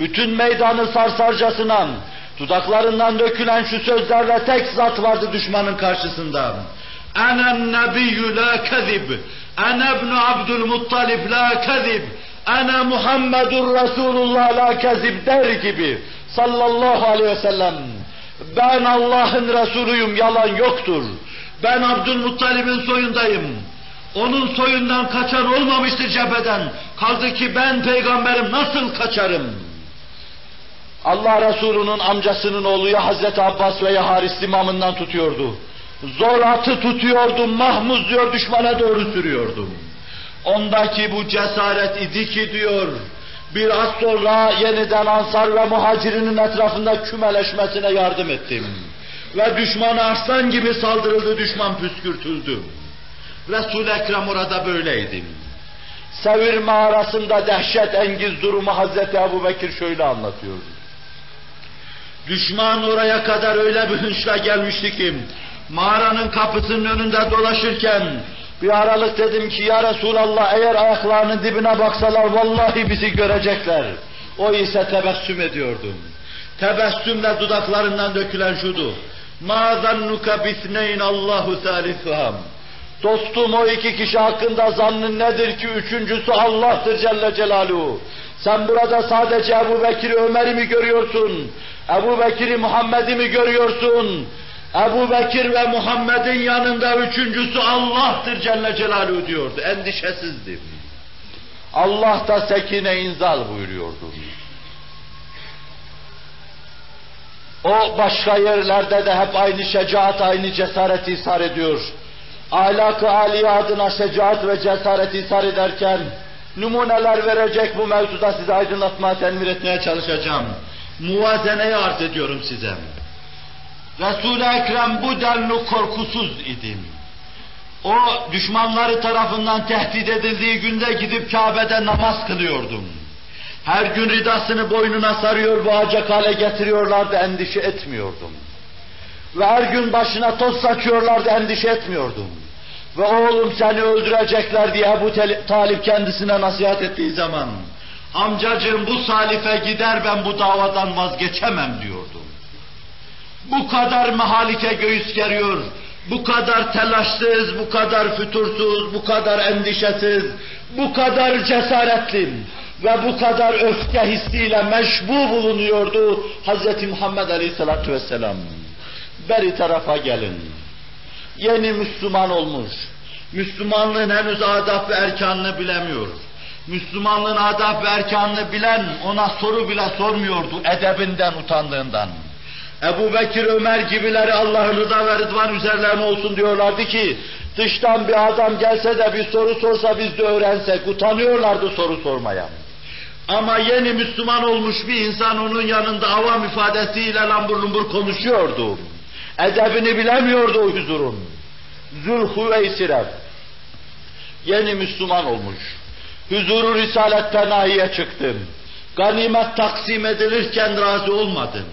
bütün meydanı sarsarcasına, dudaklarından dökülen şu sözlerle tek zat vardı düşmanın karşısında. Enen nebiyyü la kezib, ene ibn Abdülmuttalib la kezib, ene Muhammedur Resulullah la kezib der gibi sallallahu aleyhi ve sellem. Ben Allah'ın Resulüyüm, yalan yoktur. Ben Abdülmuttalib'in soyundayım. Onun soyundan kaçan olmamıştır cepheden. Kaldı ki ben peygamberim nasıl kaçarım? Allah Resulü'nün amcasının oğlu ya Hazreti Abbas veya Haris imamından tutuyordu. Zor atı tutuyordu, mahmuz diyor düşmana doğru sürüyordu. Ondaki bu cesaret idi ki diyor, biraz sonra yeniden Ansar ve Muhacirinin etrafında kümeleşmesine yardım ettim. Ve düşman aslan gibi saldırıldı, düşman püskürtüldü. Resul-i Ekrem orada böyleydi. Sevir mağarasında dehşet engiz durumu Hazreti Ebu Bekir şöyle anlatıyor. Düşman oraya kadar öyle bir hınçla gelmişti ki, mağaranın kapısının önünde dolaşırken, bir aralık dedim ki ya Resulallah eğer ayaklarının dibine baksalar vallahi bizi görecekler. O ise tebessüm ediyordu. Tebessümle dudaklarından dökülen şudu. مَا ظَنُّكَ بِثْنَيْنَ اللّٰهُ ثَالِثُهَا Dostum o iki kişi hakkında zannın nedir ki üçüncüsü Allah'tır Celle Celaluhu. Sen burada sadece Ebu Bekir'i Ömer'i mi görüyorsun? Ebu Bekir'i Muhammed'i mi görüyorsun? Ebu Bekir ve Muhammed'in yanında üçüncüsü Allah'tır Celle Celaluhu diyordu. Endişesizdi. Allah da sekine inzal buyuruyordu. O başka yerlerde de hep aynı şecaat, aynı cesaret ishar ediyor. Ahlak-ı âliye adına şecaat ve cesaret ishar ederken numuneler verecek bu mevzuda size aydınlatmaya, tenvir etmeye çalışacağım. Muvazeneyi arz ediyorum size. Resul-i Ekrem bu denli korkusuz idim. O düşmanları tarafından tehdit edildiği günde gidip Kabe'de namaz kılıyordum. Her gün ridasını boynuna sarıyor, boğacak hale getiriyorlardı, endişe etmiyordum. Ve her gün başına toz saçıyorlardı, endişe etmiyordum. Ve oğlum seni öldürecekler diye Ebu Talip kendisine nasihat ettiği zaman, amcacığım bu salife gider ben bu davadan vazgeçemem diyordum. Bu kadar mehalike göğüs geriyor, bu kadar telaşsız, bu kadar fütursuz, bu kadar endişesiz, bu kadar cesaretli ve bu kadar öfke hissiyle meşbu bulunuyordu Hz. Muhammed Aleyhisselatü Vesselam. Beri tarafa gelin. Yeni Müslüman olmuş. Müslümanlığın henüz adab ve erkanını bilemiyor. Müslümanlığın adab ve erkanını bilen ona soru bile sormuyordu edebinden, utandığından. Ebu Bekir, Ömer gibileri Allah'ın rıza ve rıdvan üzerlerine olsun diyorlardı ki, dıştan bir adam gelse de bir soru sorsa biz de öğrensek, utanıyorlardı soru sormaya. Ama yeni Müslüman olmuş bir insan onun yanında avam ifadesiyle lambur lumbur konuşuyordu. Edebini bilemiyordu o huzurun. Zülhüveysire, yeni Müslüman olmuş. Huzuru Risalet Penahi'ye çıktım. Ganimet taksim edilirken razı olmadım.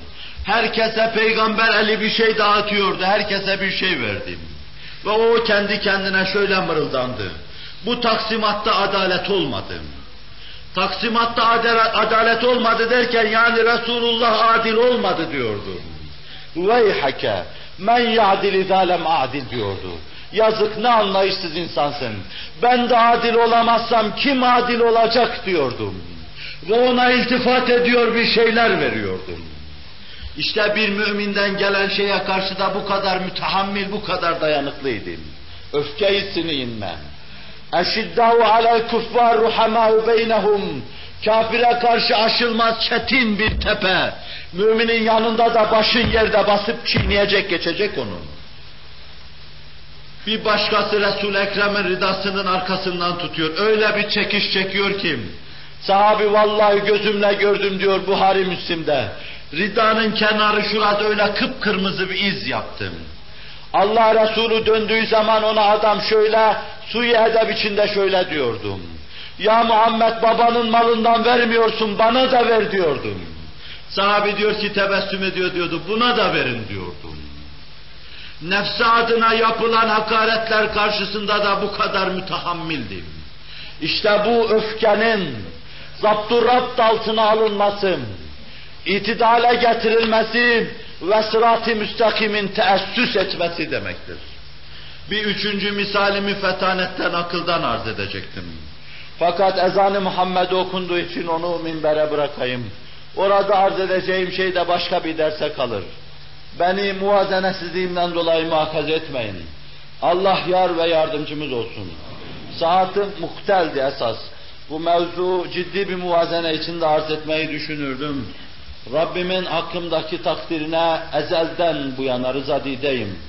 Herkese peygamber eli bir şey dağıtıyordu, herkese bir şey verdim. Ve o kendi kendine şöyle mırıldandı. Bu taksimatta adalet olmadı. Taksimatta adalet olmadı derken yani Resulullah adil olmadı diyordu. Veyhake men ya'dil zalem adil diyordu. Yazık ne anlayışsız insansın. Ben de adil olamazsam kim adil olacak diyordum. Ve ona iltifat ediyor bir şeyler veriyordum. İşte bir müminden gelen şeye karşı da bu kadar mütehammil, bu kadar dayanıklıydım. Öfkeyi sineyinme. Eşiddâhu alel kuffâr ruhamâhu beynehum. Kafire karşı aşılmaz çetin bir tepe. Müminin yanında da başın yerde basıp çiğneyecek, geçecek onu. Bir başkası Resul-i Ekrem'in ridasının arkasından tutuyor. Öyle bir çekiş çekiyor ki, sahabi vallahi gözümle gördüm diyor Buhari Müslim'de. Ridanın kenarı şurada öyle kıpkırmızı bir iz yaptım. Allah Resulü döndüğü zaman ona adam şöyle, suyu edeb içinde şöyle diyordum. Ya Muhammed babanın malından vermiyorsun, bana da ver diyordum. Sahabi diyor ki tebessüm ediyor diyordu, buna da verin diyordum. Nefsi adına yapılan hakaretler karşısında da bu kadar mütehammildim. İşte bu öfkenin zapturapt altına alınması, itidale getirilmesi ve sırat-ı müstakimin teessüs etmesi demektir. Bir üçüncü misalimi fetanetten, akıldan arz edecektim. Fakat ezan-ı Muhammed okunduğu için onu minbere bırakayım. Orada arz edeceğim şey de başka bir derse kalır. Beni muvazenesizliğimden dolayı muhakaz etmeyin. Allah yar ve yardımcımız olsun. Saatim muhteldi esas. Bu mevzu ciddi bir muvazene içinde arz etmeyi düşünürdüm. Rabbimin hakkımdaki takdirine ezelden bu yana rızadideyim.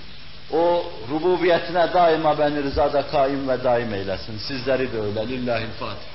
O rububiyetine daima beni rızada kaim ve daim eylesin. Sizleri de öyle. Lillahi'l-Fatiha.